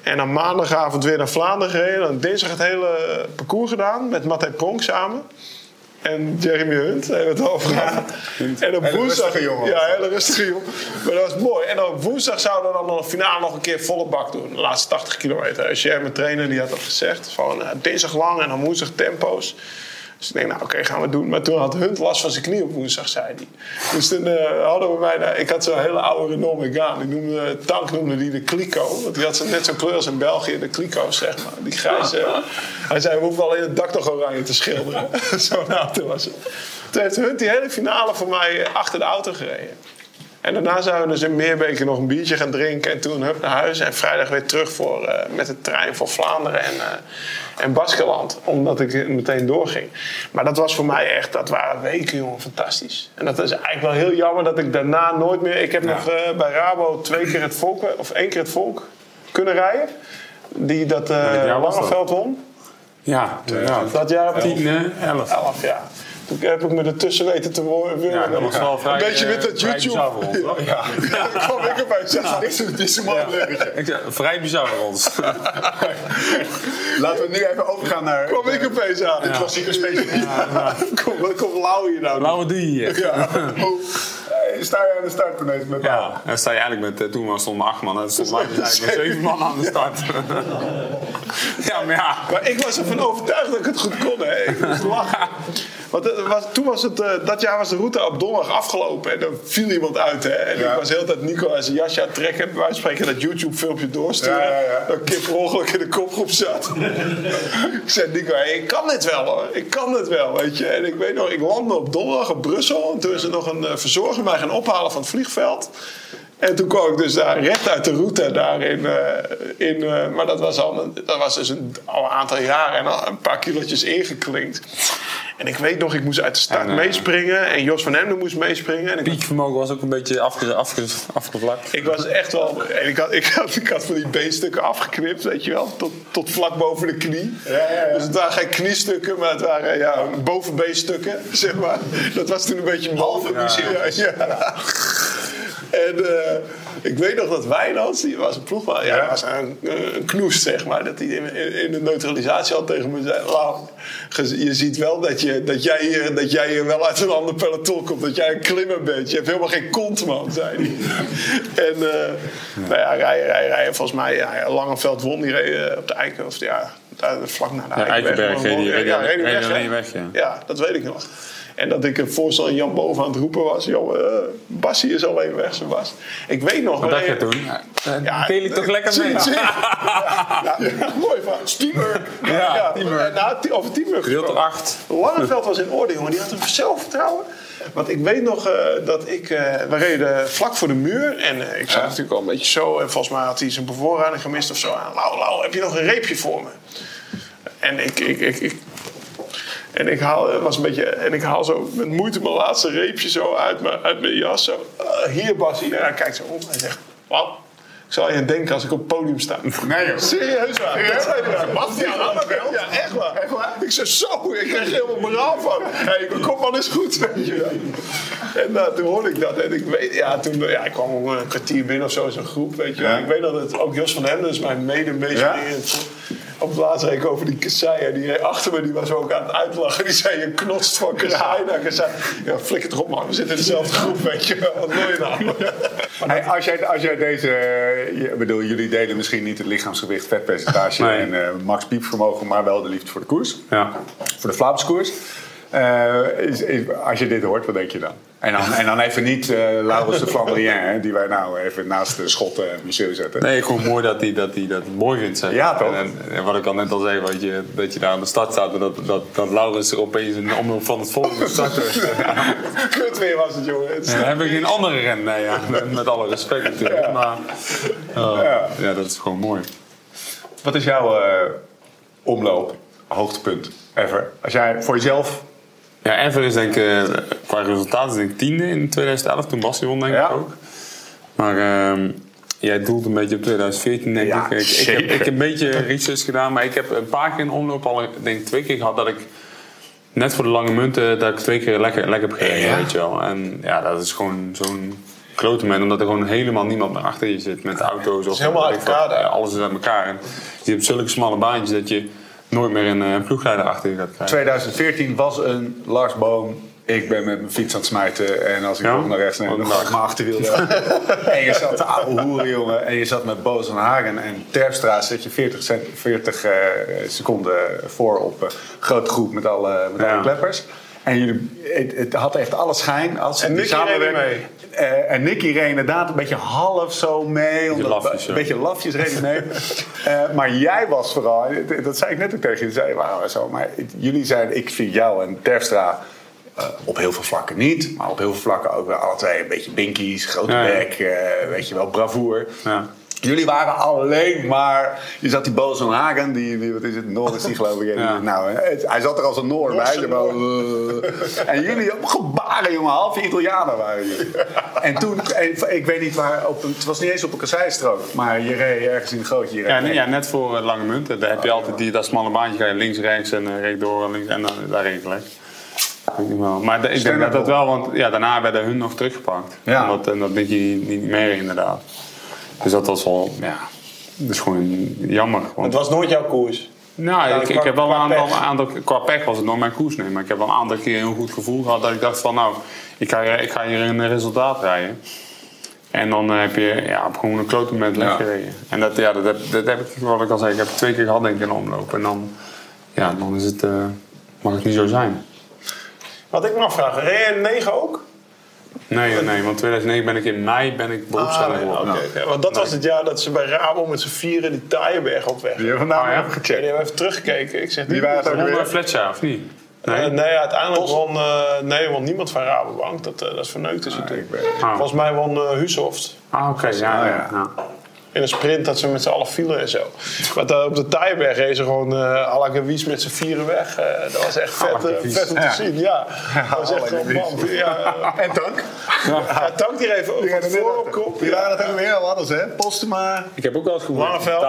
En dan maandagavond weer naar Vlaanderen gereden. Dan dinsdag het hele parcours gedaan met Matthij Pronk samen. En Jeremy Hunt, hebben we het over gehad. En op Hele woensdag... Ja, hele rustige jongen. Maar dat was mooi. En op woensdag zouden we dan nog een finale nog een keer volle bak doen. De laatste 80 kilometer. Als jij mijn trainer die had dat gezegd. Van eh, dinsdag lang en dan woensdag tempo's. Dus ik denk, nou oké, gaan we doen. Maar toen had Hunt last van zijn knie op woensdag, zei hij. Dus toen eh, hadden we mij... daar- ik had zo'n hele oude Renault Megane. Die noemde, Tank noemde die de Clico. Want die had zo net zo'n kleur als in België, de Clico's, zeg maar. Die grijze... Hij zei, we hoeven alleen het dak nog oranje te schilderen. Zo'n auto was het. Toen heeft Hunt die hele finale voor mij achter de auto gereden. En daarna zouden we dus in Meerbeke nog een biertje gaan drinken. En toen hup naar huis. En vrijdag weer terug voor, eh, met de trein voor Vlaanderen en, eh en Baskeland. Omdat ik meteen doorging. Maar dat was voor mij echt, dat waren weken jongen, fantastisch. En dat is eigenlijk wel heel jammer dat ik daarna nooit meer... Ik heb nog eh, bij Rabo twee keer het volk, of één keer het volk kunnen rijden. Die dat eh dat? Langeveld won. Ja, ja. Dat jaar ik 10, eh, 11. 11 jaar. Heb ik me ertussen weten te wo- winnen. Ja, dat was wel vrij... Een beetje eh, met dat vrij YouTube. bizar voor ons, hoor. Ja, daar kwam ik erbij zeggen. Dit is een- mooi leugentje. Ik vrij bizar voor ons. Laten we nu even overgaan naar Kwam ik opeens aan. de klassieke specialist. Kom, wat komt Lau hier nou? We die hier. Ja. Oh, eh, sta je aan de start ineens met Ja, en dan sta je eigenlijk met, eh, toen was stonden acht man, en toen stonden eigenlijk met zeven man aan de start. ja, maar ja. Maar ik was ervan overtuigd dat ik het goed kon. Hè. Ik moest lachen. Want het was, toen was het, eh, dat jaar was de route op donderdag afgelopen. En dan viel iemand uit. Hè. En Ja. ik was de hele tijd Nico aan zijn jasje aan het trekken. Wijze van spreken dat YouTube-filmpje doorsturen. Ja, ja. Dat keer per ongeluk in de kopgroep zat. ik zei Nico, hey, ik kan dit wel hoor. Ik kan dit wel, weet je. En ik weet nog, ik landde op donderdag op Brussel. En toen is er nog een eh, verzorger mij gaan ophalen van het vliegveld. En toen kwam ik dus daar recht uit de route daar in. eh, in eh, maar dat was, al, een- dat was dus een, al een aantal jaren en al een paar kilootjes ingeklinkt. En ik weet nog, ik moest uit de start En, meespringen. En Jos van Emden moest meespringen. En Piekvermogen was ook een beetje afge, afge, afgevlakt. ik was echt wel... En ik had, ik had, ik had van die B-stukken afgeknipt, weet je wel. Tot, tot vlak boven de knie. Dus het waren geen kniestukken, maar het waren ja, boven B-stukken, zeg maar. Dat was toen een beetje... Halve ja. ja. En eh, ik weet nog dat Wijnands, die was een ploegmaat, ja, was een, een knoest, zeg maar. Dat hij in, in, de neutralisatie al tegen me zei... "Lau, ge- je ziet wel dat, je, dat, jij hier, dat jij hier wel uit een ander peloton komt. Dat jij een klimmer bent. Je hebt helemaal geen kont, man, zei hij. en eh, nou ja, rijden, rijden, rijden. Volgens mij, ja, Langeveld won. Die reed eh, op de Eiken, of ja, vlak na de Ja, Eikenberg Ja, ja. Ja, dat weet ik nog. En dat ik een voorstel aan Jan Boven aan het roepen was. Joh, eh Bassie is alleen weg, zo Bas. Ik weet nog... Wat dacht je wanneer- toen? Ja, deel toch lekker mee? Ja, mooi van. Teamwork. Ja, teamwork. eh, Nou, over teamwork Deel toch gesproken. acht? Langeveld was in orde, jongen. Die had een zelfvertrouwen. Want ik weet nog eh, dat ik... eh we reden vlak voor de muur. En eh, ik zat natuurlijk al een beetje zo. En volgens mij had hij zijn bevoorrading gemist of zo. En, Lau, Lau, heb je nog een reepje voor me? En ik... ik, ik, ik en ik haal, was een beetje, en ik haal zo met moeite mijn laatste reepje zo uit mijn, uit mijn jas. Zo, "Eh, hier Basie. En hij kijkt zo om en hij zegt, wat? Ik zal je denken als ik op het podium sta. Nee joh. Serieus waar. Ja? Dat zei hij waar. Bastiaan Langeveld? Ja, echt waar. echt waar. Ik zei zo, ik kreeg helemaal moraal van. Hey, mijn kopman is goed, weet je wel. En nou, toen hoorde ik dat. En ik weet, ja, toen, ja, ik kwam een kwartier binnen of zo in zo'n groep, weet je wel. Ja. Ik weet dat het ook Jos van Hemden is mijn mede Ja. Op het laatst reed ik over die kassei. Die reed achter me, die was ook aan het uitlachen. Die zei, je knotst van kassei naar kassei. Ja, flikker toch op man, we zitten in dezelfde groep, weet je wel. Wat wil je nou? Hey, als, jij, als jij deze, eh, ik bedoel, jullie delen misschien niet het lichaamsgewicht, vetpercentage Nee. en eh, max piepvermogen, maar wel de liefde voor de koers, Ja. voor de Vlaamse koers. Eh, is, is- als je dit hoort, wat denk je dan? En dan, en dan even niet eh Laurens de Flandrien, die wij nou even naast de schotten en museum zetten. Nee, gewoon mooi dat hij dat, dat mooi vindt. Zeg. Ja, toch? En, en- wat ik al net al zei, weet je, dat je daar aan de start staat en dat, dat, dat Laurens opeens een omloop van het volgende starten. Kut weer was het, jongen. Het is- Dan heb ik geen andere ren. Nee, ja, met alle respect natuurlijk. Maar uh, Ja. ja, dat is gewoon mooi. Wat is jouw eh, omloop, hoogtepunt, ever? Als jij voor jezelf... Ja, Ever is denk ik, eh, qua resultaten denk ik tiende in 2011, toen Bassi won denk Ja. ik ook. Maar ehm, jij doelt een beetje op 2014 denk Ja, ik. Ik, ik, heb, ik heb een beetje research gedaan, maar ik heb een paar keer in omloop al, denk ik twee keer gehad dat ik net voor de lange munten, dat ik twee keer lekker, lekker heb gereden, Ja. weet je wel. En ja, dat is gewoon zo'n moment, omdat er gewoon helemaal niemand meer achter je zit met auto's. Of helemaal uit elkaar. Ja, alles is uit elkaar. En je hebt zulke smalle baantjes dat je nooit meer een, eh, een ploegleider achter je gaat krijgen. 2014 was een Lars Boom. Ik ben met mijn fiets aan het smijten. En als ik Ja? nog naar rechts neem, Wat dan ga ik mijn achterwiel. En je zat te ouwe hoeren, jongen. En je zat met Boos en Hagen. En Terpstra zit je 40, cent- 40 eh, seconden voor op een grote groep met alle, met Ja. alle kleppers. En jullie, het, het had echt alle schijn. Als En Nicky reed mee. Eh, en Nicky reed inderdaad een beetje half zo mee. omdat- lafjes, een beetje lafjes reed hij mee. Eh, maar jij was vooral, dat zei ik net ook tegen je, zei, waren zo, maar jullie zijn, ik vind jou en Terpstra Eh, op heel veel vlakken niet, maar op heel veel vlakken ook wel alle twee een beetje binkies, grote Ja, ja. bek, eh, weet je wel, bravoer. Ja. Jullie waren alleen maar. Je zat die van Hagen, die, die, wat is het, Noor is die geloof ik. Ja. Nou, het- hij zat er als een Noor bij. En jullie op gebaren, jongen, half Italianen waren jullie. En toen, en, ik weet niet waar, op een, het was niet eens op een kasseistrook, maar je reed ergens in een grootje. je Ja, nee, ja, net voor eh, Lange Munt. Daar heb je altijd die, dat smalle baantje. Ga je links, rechts en uh, rechtdoor en links. En dan, daar reed gelijk. Ik wel. Maar de- ik denk dat dat wel, want ja, daarna werden hun nog teruggepakt. Ja. En dat, en dat denk je niet, niet meer inderdaad. Dus dat was wel, ja, dat is gewoon jammer. Want, Het was nooit jouw koers. nou, Ja, ik, qua- ik heb wel een aantal, pech. aantal, qua pech was het nooit mijn koers, nee. Maar ik heb wel een aantal keer een heel goed gevoel gehad dat ik dacht van, nou, ik ga, ik ga hier een resultaat rijden. En dan eh, heb je ja, op gewoon een klote moment Ja. weggereden. En dat, ja, dat, heb, dat heb ik, wat ik al zei, ik heb het twee keer gehad denk ik in de omloop. En dan, ja, dan is het, eh, mag het niet zo zijn. Wat ik me afvraag, reed je 9 ook? Nee, nee, want 2009 ben ik in mei ben ik beroepsstelling Ah, nee, geworden. Want dat was het jaar dat ze bij Rabo met z'n vieren die Taaienberg op weg. Die hebben vandaag Ah, ja? even gecheckt. die hebben even teruggekeken. Ik zeg, Wie waren het ook Won weer? Fletcher, of niet? Nee, Nee? nee uiteindelijk won, eh, nee, won niemand van Rabobank. Dat, eh, dat is verneukt toen. ik weet- Ah. Volgens mij won eh Husoft. Ah, oké, ja, Ah, ja. ja. ja. In een sprint dat ze met z'n allen vielen en zo. Maar daar op de Taaienberg reden ze gewoon uh, met z'n vieren weg. Eh, dat was echt vet, eh, vet om te Ja. zien. Ja, dat was echt gewoon bam. Ja, En Tank? ja, even Die reden de net voorkop. Die waren het ook weer al anders, hè? Postuma. Ik heb ook wel eens Langeveld.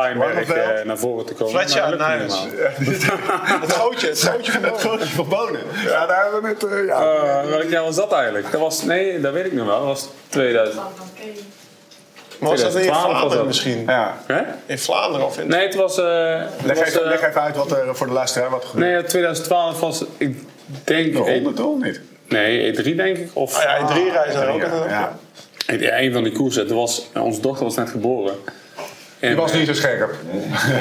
eh, naar voren te komen. Fletcher, maar Nijmegen. helemaal. Het gootje, het gootje van Het grootje van Bonen. Ja, daar hebben we net... eh, ja. Welk jaar was dat eigenlijk? Dat was, nee, dat weet ik nog wel. Dat was 2000. Maar was dat in 2012 was Vlaanderen dat. misschien? ja. In Vlaanderen of in... Nee, het was. eh, het Leg, was, even, eh, leg even uit wat er voor de luisteraar wat gebeurt. nee, 2012 was. Ik denk. De ronde toch niet? Nee, E3 denk ik. Of Ah, ja, in drie reizen er ook. Ja, een- ja. ja, een van die koersen. Er was, onze dochter was net geboren. En, Die was niet zo scherp.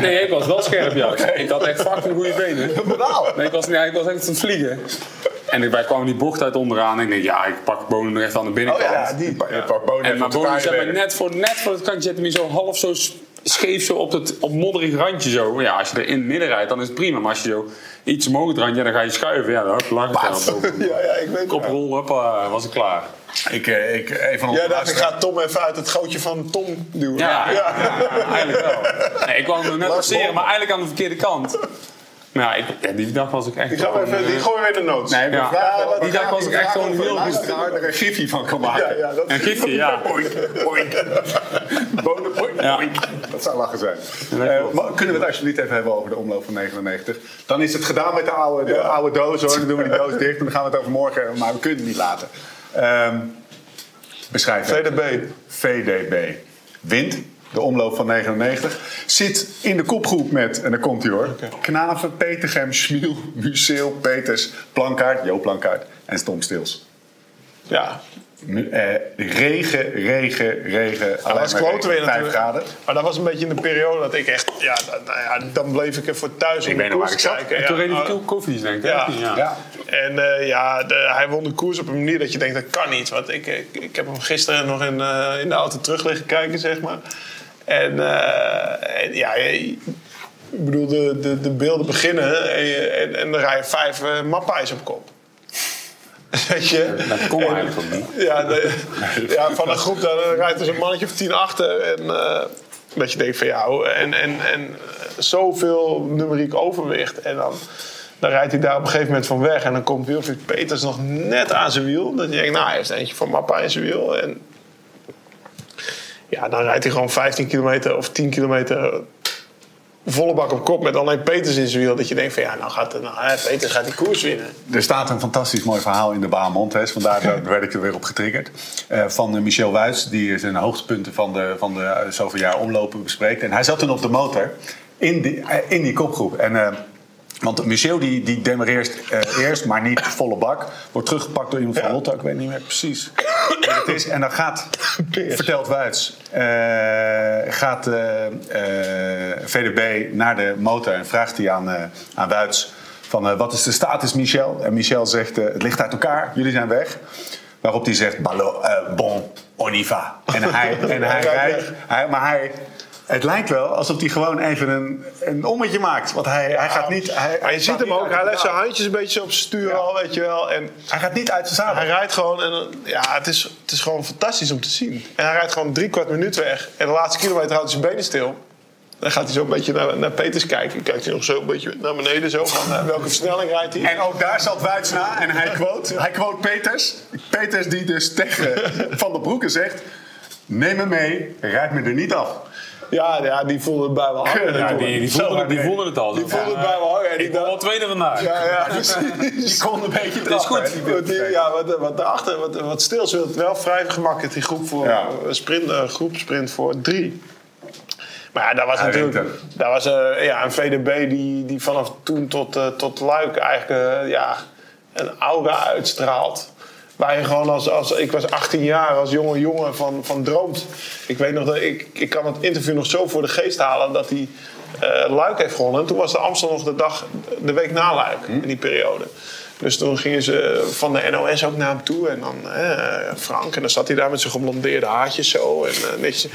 Nee, ik was wel scherp juist. Ik had echt fucking goede benen. Nee, ik was, nee, ik was echt aan het vliegen. En ik- wij kwamen die bocht uit onderaan. En ik denk, ja, ik pak Bonen nog even aan de binnenkant. Oh ja, die. Je pakt Bonen En maar Bonen zet net voor, net voor het kantje, zette me zo half zo scheef zo op het op modderig randje zo. Ja, als je er in het midden rijdt, dan is het prima. Maar als je zo iets omhoog het randje, dan ga je schuiven. Ja, dan hop, lag ik daar boven. Ja, ja, ik weet het. Koprol, hoppa, was ik klaar. Ik, eh, ik, onze Jij dacht, ik ga Tom even uit het gootje van Tom duwen. Ja, ja. eigenlijk wel. Nee, ik kwam er net passeren, maar eigenlijk aan de verkeerde kant. Ja, ik, ja, die dag was ik echt... Die, gaan we even, die gooien we in de notes. Nee, Ja. Ja, die dag was ik echt of heel een luisteraar er een gifje van kan maken. Ja, ja, dat Een gifje, ja. Boink, boink. Bonen, boink, Ja. boink. Dat zou lachen zijn. Eh, kunnen we het alsjeblieft even hebben over de omloop van 99? Dan is het gedaan met de oude, de oude doos hoor. Dan doen we die doos dicht en dan gaan we het over morgen hebben. Maar we kunnen het niet laten. Ehm beschrijf. VDB. VDB. Wint de omloop van 99. Zit in de kopgroep met, en daar komt hij hoor. Knaven, Petergem, Schmiel, Museel, Peters, Plankaart, Jo Plankaart en Stom Stils. Ja, Nu, eh, regen, regen, regen. dat alleen was maar kloten weer regen, vijf natuurlijk. graden. Maar dat was een beetje in de periode dat ik echt... Ja, dan- nou ja dan bleef ik even thuis om Ik de weet nog koers ik zat. kijken. Toen Ja, reed oh, hij koffies, denk ik. Ja. Ja. Ja. En eh, ja, de- hij won de koers op een manier dat je denkt, dat kan niet. Want ik, ik, ik heb hem gisteren nog in, eh, in de auto terug liggen kijken, zeg maar. En, eh, en ja, je- ik bedoel, de, de, de beelden beginnen en, je- en, en dan rij je vijf uh, mappijs op kop. Weet je? Dat kon eigenlijk ook niet. Ja, de- ja, van een groep dan rijdt er zo'n mannetje of tien achter. En eh, dat je denkt van ja, hoe- en, en, en eh, zoveel numeriek overwicht. En dan, dan rijdt hij daar op een gegeven moment van weg. En dan komt Wilfried Peters nog net aan zijn wiel. Dat je denkt, nou, hij heeft eentje van Mappa in zijn wiel. En ja, dan rijdt hij gewoon 15 kilometer of 10 kilometer volle bak op kop met alleen Peters in zijn wiel. Dat je denkt van ja, nou gaat nou, hè, Peters gaat die koers winnen. Er staat een fantastisch mooi verhaal in de baan Montes. Vandaar daar werd ik er weer op getriggerd. Eh, van eh, Michel Wuits, die zijn hoogtepunten van de, van de eh, zoveel jaar omlopen bespreekt. En hij zat toen op de motor in die, eh, in die kopgroep. En, eh, want Michel die, die demareert eh, eerst, maar niet volle bak. Wordt teruggepakt door iemand van Lotto. Ik weet niet meer precies het is. En dan gaat, vertelt Wuits, eh, gaat eh, eh, VDB naar de motor en vraagt hij aan, eh, aan Wuits van wat is de status Michel? En Michel zegt het ligt uit elkaar, jullie zijn weg. Waarop hij zegt Ballo, bon, on y va. En hij, en hij rijdt, hij, maar hij Het lijkt wel alsof hij gewoon even een, een ommetje maakt. Want hij, hij gaat niet... Hij, Maar je ziet hem ook, hij legt zijn handjes een beetje op stuur al, weet je wel. En Hij gaat niet uit zijn zadel. hij rijdt gewoon, en, ja, het is, het is gewoon fantastisch om te zien. En hij rijdt gewoon drie kwart minuut weg. En de laatste kilometer houdt hij zijn benen stil. Dan gaat hij zo een beetje naar, naar Peters kijken. Kijkt hij nog zo een beetje naar beneden, zo van eh, welke versnelling rijdt hij. En ook daar zat Wuits na en hij quote, hij quote Peters. Peters die dus tegen Van der Broeke zegt... Neem me mee, rijd me er niet af. Ja, ja, die voelde het bij wel hangen. Ja, die, die, voelden, die hard voelden het al. Die voelde het bij wel hangen. En die Ik ben wel tweede vandaag. Ja, ja, precies. Die kon een beetje Dat is goed. trappen, hè, die Wat, die, ja, wat, wat daarachter, wat, wat stils wil het wel vrij gemakkelijk die groep voor sprint, een groepsprint voor drie. Maar ja, dat was Hij natuurlijk dat was, eh, ja, een VDB die, die vanaf toen tot, eh, tot Luik eigenlijk eh, ja, een aura uitstraalt. Waar je gewoon als, als ik was 18 jaar als jonge jongen van, van droomt. Ik weet nog dat ik, ik kan het interview nog zo voor de geest halen dat hij eh, Luik heeft gewonnen. En toen was de Amstel nog de dag, de week na Luik in die periode. Dus toen gingen ze van de NOS ook naar hem toe. En dan eh, Frank. En dan zat hij daar met zijn geblondeerde haartjes zo. En, eh, netjes.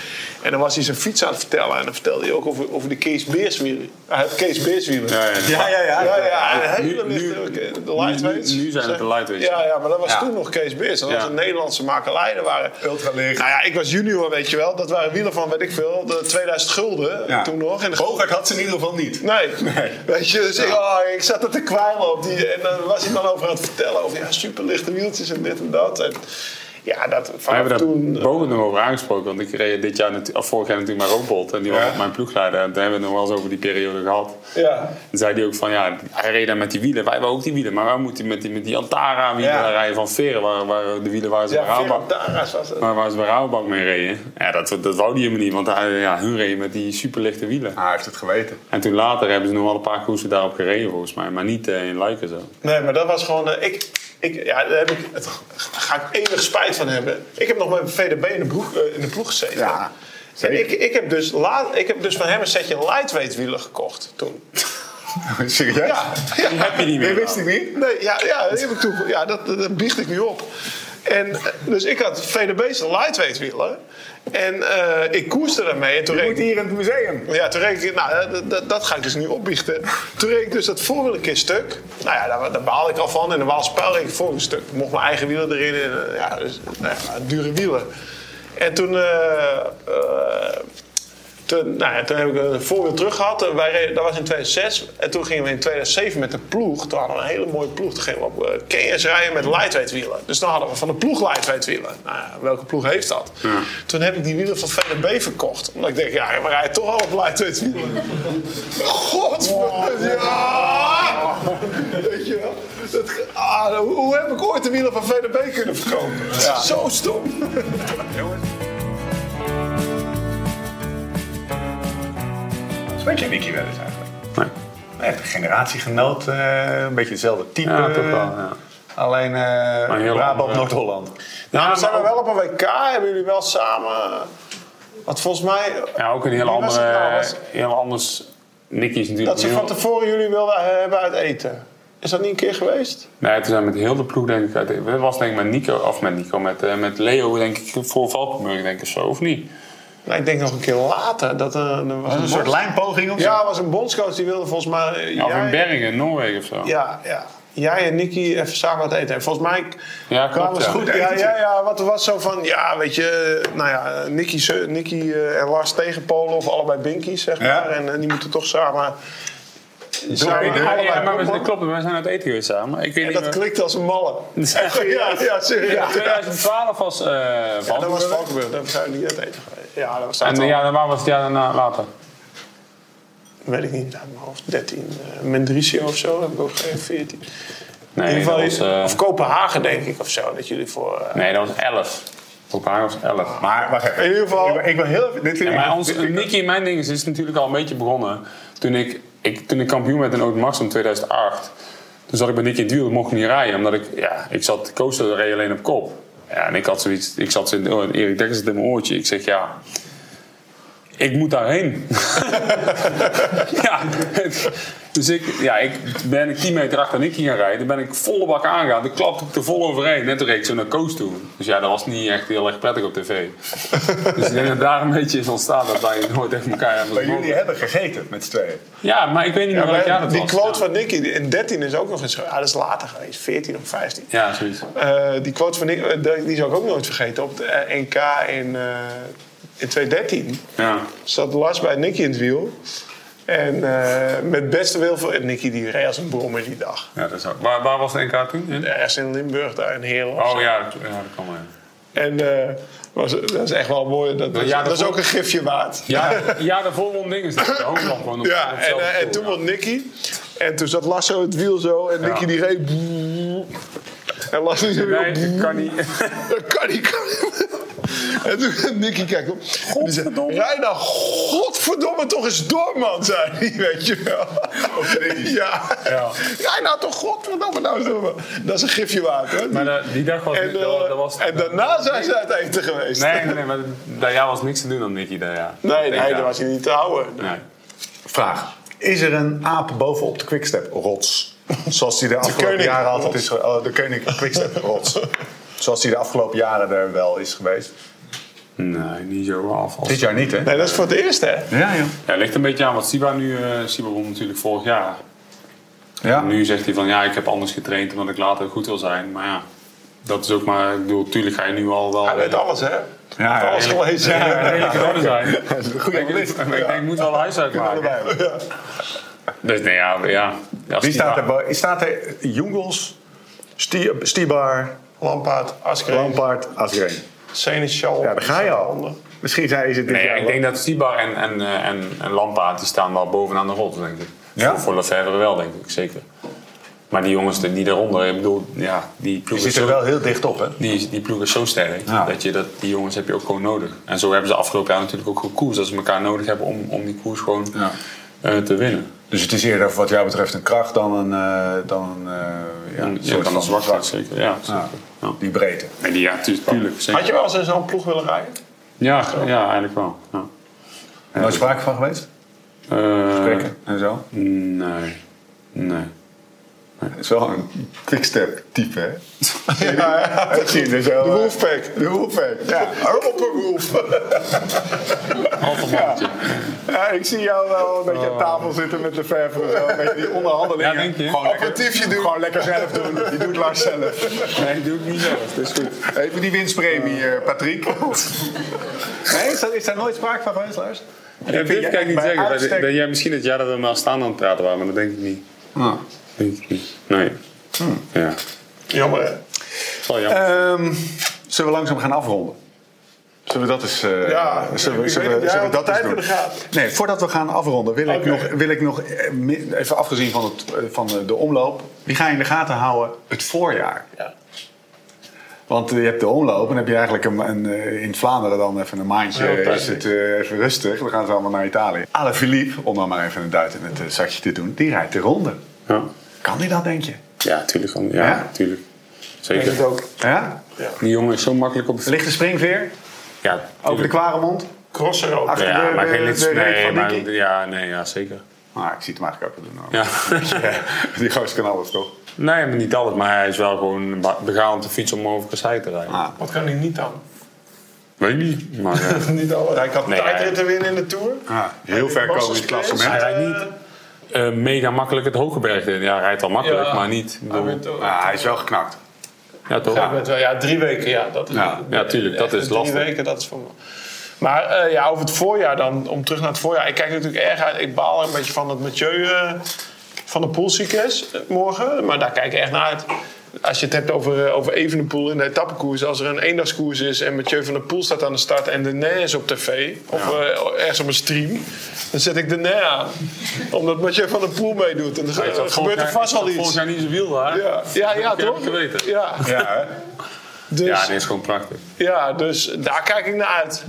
en dan was hij zijn fiets aan het vertellen. En dan vertelde hij ook over, over de Kees Beerswielen. Uh, Kees Beerswielen. Ja, ja. Ja, ja, ja. Ja, ja, Nu- de lightweights. nu- nu zijn het de lightweights. Ja, ja, maar dat was Ja. toen nog Kees Beers. Dat was een Nederlandse makelij. Waren, Ultralicht. nou ja, ik was junior, weet je wel. Dat waren wielen van, weet ik veel, de 2000 gulden Ja. toen nog. En de Bogart had ze in ieder geval niet. Nee. Nee. Weet je, dus ik, oh, ik zat er te kwijlen op die. En dan was hij dan over aan het vertellen over ja, superlichte wieltjes en dit en dat. En ja, dat We vanaf hebben daar toen. eh, boven nog over aangesproken. Want ik reed dit jaar, of vorig jaar natuurlijk maar Robolt. En die was Ja. ook mijn ploegleider. En toen hebben we het nog wel eens over die periode gehad. ja. Dan zei hij ook van, ja, hij reed daar met die wielen. Wij hebben ook die wielen. Maar wij moeten met die, met die Antara wielen Ja. rijden van Veren. Waar, waar de wielen waar ze bij Ja, Rabobank- was het. waar, waar ze bij Rabobank mee reden. Ja, dat, dat wou die helemaal niet. Want hij, ja, hun reden met die superlichte wielen. Ah, hij heeft het geweten. En toen later hebben ze nog wel een paar koersen daarop gereden volgens mij. Maar niet eh, in Luiken zo. Nee, maar dat was gewoon. eh, ik, ik, ja, daar heb ik, het, ga ik enig spijt van hebben. Ik heb nog met VDB in de, broek, eh, in de ploeg gezeten. Ja, En ik, ik, heb dus laat, ik heb dus van hem een setje lightweight wielen gekocht toen. Serieus? Ja, ja. Die heb je niet Nee, meer. wist ik niet. Nee, ja, ja, dat heb ik toen, ja dat, dat biecht ik nu op. En, eh, dus ik had VDB's lightweight wielen. En eh, ik koerste daarmee. En toen Je reed moet hier in het museum. ja, toen reed ik, nou, dat, dat, dat ga ik dus nu opbiechten. Toen reed ik dus dat voorwiel een keer stuk. Nou ja, daar, daar baalde ik al van. En de Waalse Pijl reed ik het voorwiel stuk. Ik mocht mijn eigen wielen erin. En, eh, ja, dus, nou ja, dure wielen. En toen... eh, eh, toen, nou ja, toen heb ik een voorwiel terug gehad. Wij reden, dat was in 2006. En toen gingen we in 2007 met de ploeg. Toen hadden we een hele mooie ploeg. Toen gingen we op uh, Kenyans rijden met lightweight wielen. Dus dan hadden we van de ploeg lightweight wielen. Nou ja, welke ploeg heeft dat? Toen heb ik die wielen van VDB verkocht. Omdat ik denk, ja, maar rijden toch al op lightweight wielen. Godverdomme. Ja! Weet je wel? Dat, ah, hoe, heb ik ooit de wielen van VDB kunnen verkopen? Zo stom. Spreek je Nicky wel eens eigenlijk? Nee. Nee, een generatiegenoot, eh, een beetje hetzelfde type. Ja, toch wel, ja. Alleen een heel Brabant, Noord-Holland. Nou, zijn we wel op een WK. Hebben jullie wel samen... Wat volgens mij... Ja, ook een heel andere, het nou? Was- heel anders. Nicky is natuurlijk Dat ze van tevoren jullie wilden hebben uit eten. Is dat niet een keer geweest? Nee, toen zijn we met heel de ploeg denk ik uit. Dat was denk ik met Nico, of met Nico, met, eh, met Leo denk ik voor Valkenburg denk ik of zo, of niet? Nou, ik denk nog een keer later. Dat er, er was Een soort bonds- lijnpoging of zo? Ja, er was een bondscoach die wilde volgens mij... Ja, of in Bergen, in Noorwegen of zo. Ja, ja. Jij en Nicky even samen wat eten. En volgens mij Ja, kwamen ze ja. goed. Ja, ja, ja, wat er was zo van, ja, weet je, nou ja, Nicky, Nicky eh, en Lars tegen Polen of allebei binkies, zeg maar. Ja. En die moeten toch samen. Ja, ja, maar we, dat klopt, we zijn uit eten geweest samen. Ik weet En niet dat meer- klinkt als een malle. Ja, Ja, ja, serieus. Ja, 2012 was eh Ja, dat was Valkenburg. Daar zijn we niet uit eten geweest. Ja, dat was En dat ja, waar was het jaar daarna later? weet ik niet, uit mijn hoofd 13. eh Mendrisio of zo, heb ik ook geen 14. Nee, in ieder dat geval, was, eh, of Kopenhagen denk ik of zo, dat jullie voor... eh, nee, dat was 11. Kopenhagen was 11. Maar wacht even. In ieder geval- Ik, ik wil heel even... Dit vind Ja, maar ons, Nicky en mijn ding is, is natuurlijk al een beetje begonnen. Toen ik, ik, toen ik kampioen werd in Oud in 2008. Toen zat ik bij Nicky in het wiel. Ik mocht niet rijden. Omdat ik, ja, ik zat, coaster reed alleen op kop. Ja, en ik had zoiets, ik zat in, oh, Erik Dekkers in mijn oortje. Ik zeg, ja, ik moet daarheen. ja, het- dus ik, ja, ik ben ik 10 meter achter Nicky gaan rijden. Dan ben ik volle bak aangegaan. Dan klapte ik er vol overheen. Net toen reed ik zo naar Koos toe. Dus ja, dat was niet echt heel erg prettig op tv. dus ik denk dat daar een beetje is ontstaan dat wij nooit tegen elkaar hebben Maar jullie hebben gegeten met z'n tweeën. Ja, maar ik weet niet meer Ja, welk jaar dat die was. quote ja. van Nicky die in 13 is ook nog eens. Ah, dat is later geweest, 14 of 15. Ja, zoiets. Eh, die quote van Nicky, eh, die die zou ik ook nooit vergeten. Op de eh, NK in, eh, in 2013 Ja. zat Lars bij Nicky in het wiel. En eh, met beste wil en Nicky die reed als een brommer die dag. Ja, dat is ook. Waar, waar was de NK toen? In? Ergens in Limburg, daar in Heerlen. Oh ja, dat, ja, dat kan wel. En eh, was, dat is echt wel mooi. Dat, dat, Ja, dat is dat ook een gifje waard. Ja, ja, daarvoor won dingen. De hoogland gewoon op, Ja, op en, en toen won Nicky. En toen zat Lars zo het wiel zo. En Nicky die reed. En zo ja. weer. Nee, dat kan niet. Dat kan niet. kan niet. En toen Nicky kijkt op. Die zei, Rij nou godverdomme toch eens door, man, zei hij. Weet je wel. Ja. Ja. Rij nou toch godverdomme nou eens door. Dat is een gifje waard, hè. Maar die dag was... en, dat, eh, dat was en daarna zijn ze uit eten geweest. Nee, nee, nee, maar dat jaar was niks te doen dan Nicky. Dat jaar. nee, nee Ja. daar was hij niet te houden. Nee. Vraag. Is er een aap bovenop de Quickstep-rots? Zoals die de afgelopen jaren altijd rots. is oh, De koning Quickstep-rots. Zoals die de afgelopen jaren er wel is geweest. Nee, niet zo af. als- Dit jaar niet, hè? Nee, dat is voor het eerst, hè. Ja, ja. Ja, het ligt een beetje aan wat Siba nu... eh Siba won natuurlijk vorig jaar. ja. Nu zegt hij van ja, ik heb anders getraind omdat ik later goed wil zijn. Maar ja, dat is ook maar... Ik bedoel, natuurlijk ga je nu al wel... Hij weet alles, hè. Ja, ja. Alles gelezen. Ja, redelijk in orde zijn. Goeie ik, ik, analist. ik denk, ik moet wel huis uitmaken. Dus nee, ja, ja. Wie staat er? Staat er Jungels, Stibar, Lampaard, Askreen, Lampaard, Asgreen? Seneschal. Ja, daar ga je al. Misschien zijn ze dit Nee, jaar ik denk dat Stibar en, en, eh, en, en Lampaard die staan wel bovenaan de rots, denk ik. Ja? Voor, voor Lefebvre wel, denk ik, zeker. Maar die jongens die daaronder, ik bedoel, ja, die is zitten er zo, wel heel dicht op, hè? die, die ploeg is zo sterk Ja. dat je dat, die jongens heb je ook gewoon nodig. En zo hebben ze afgelopen jaar natuurlijk ook gekoers dat ze elkaar nodig hebben om, om die koers gewoon Ja. eh, te winnen. Dus het is eerder wat jou betreft een kracht dan een, eh, dan een, eh, ja, een Ja, soort dan van een zwakheid, zeker. Ja, zeker. Ja. Ja. Die breedte. Nee, die, ja, tu- tuurlijk. Zeker. Had je wel eens in zo'n ploeg willen rijden? Ja, ja, eigenlijk wel. Ja. Nooit sprake van geweest? Spreken en zo? nee. Nee. Het is wel een quickstep type, hè? Ja, ja. Ik zie er zo. De Wolfpack. De Wolfpack, ja. Opperwolf. Alpha ja. Ik zie jou wel een beetje aan tafel zitten met de verf en zo. Een beetje die onderhandelingen. Ja, denk je? Gewoon lekker, doen. Gewoon lekker zelf doen. Die doet Lars zelf. Nee, doe ik niet zelf. Dat is goed. Even die winstpremie, eh, Patrick. Nee, is, dat, is daar nooit sprake van geweest, Lars? Ja, je kan ik niet zeggen. Dat, dat jij misschien het jaar dat we maar staan aan het praten waren, maar dat denk ik niet. Ah. Denk ik niet. Nee. Ja. Jammer, hè? Wel jammer. Ehm, zullen we langzaam gaan afronden? Zullen we dat eens, eh, Ja, zullen we, zullen we, dat zullen we eens doen? in de gaten. Nee, voordat we gaan afronden wil ik nog, wil ik nog eh, even afgezien van, het, eh, van de, omloop, wie ga je in de gaten houden het voorjaar? Ja. Want je hebt de omloop en dan heb je eigenlijk een, een, in Vlaanderen dan even een maandje Ja, is het eh, even rustig. Dan gaan ze allemaal naar Italië. Ale Philippe, om dan maar even een duit in het zakje te doen, die rijdt de ronde. Ja. Kan die dat, denk je? ja, tuurlijk. gewoon. Ja, Ja? tuurlijk. Ik denk het Zeker. ook. Ja? Die jongen is zo makkelijk op de Lichte springveer Ja, over de tuurlijk. Kwaremond. Crosser ook. Achter Ja, de, maar de, geen de, licht. reet Nee, van maar, ja, nee, ja, zeker. Ah, ik zie het hem eigenlijk ook wel doen. hoor. Ja. Die gozer kan alles, toch? nee, maar niet altijd. Maar hij is wel gewoon begaan op de fiets om over Kassei te rijden. Ah. Wat kan hij niet dan? Weet niet. Maar ja. niet al. Hij kan Nee, tijdritten winnen in de Tour. Ah, heel ver komen in het hij klassement. rijdt niet eh, mega makkelijk het hoge berg in. Ja, hij rijdt wel makkelijk, Ja. maar niet. ik Hij bedoel- ook. Ah, hij is wel geknakt. ja, toch? Ja, wel- ja, drie weken, ja. Dat is, Ja, ja, tuurlijk, dat is drie lastig. weken, dat is voor me. Maar eh, ja, over het voorjaar dan, om terug naar het voorjaar. Ik kijk natuurlijk erg uit. Ik baal een beetje van het Mathieu eh, van de Poel ziek is morgen. Maar daar kijk ik echt naar uit. Als je het hebt over, eh, over Evenepoel in de etappekoers. Als er een eendagskoers is en Mathieu van der Poel staat aan de start... en de Nij is op tv of eh, ergens op een stream... dan zet ik de Nij aan. Omdat Mathieu van der Poel meedoet. En dan wat, gebeurt er vast wel Vorig iets. jaar niet zo wiel daar. Ja, ja, ja toch? geweten. Ja, Ja, hè? dus, Ja, dit is gewoon prachtig. ja, dus daar kijk ik naar uit.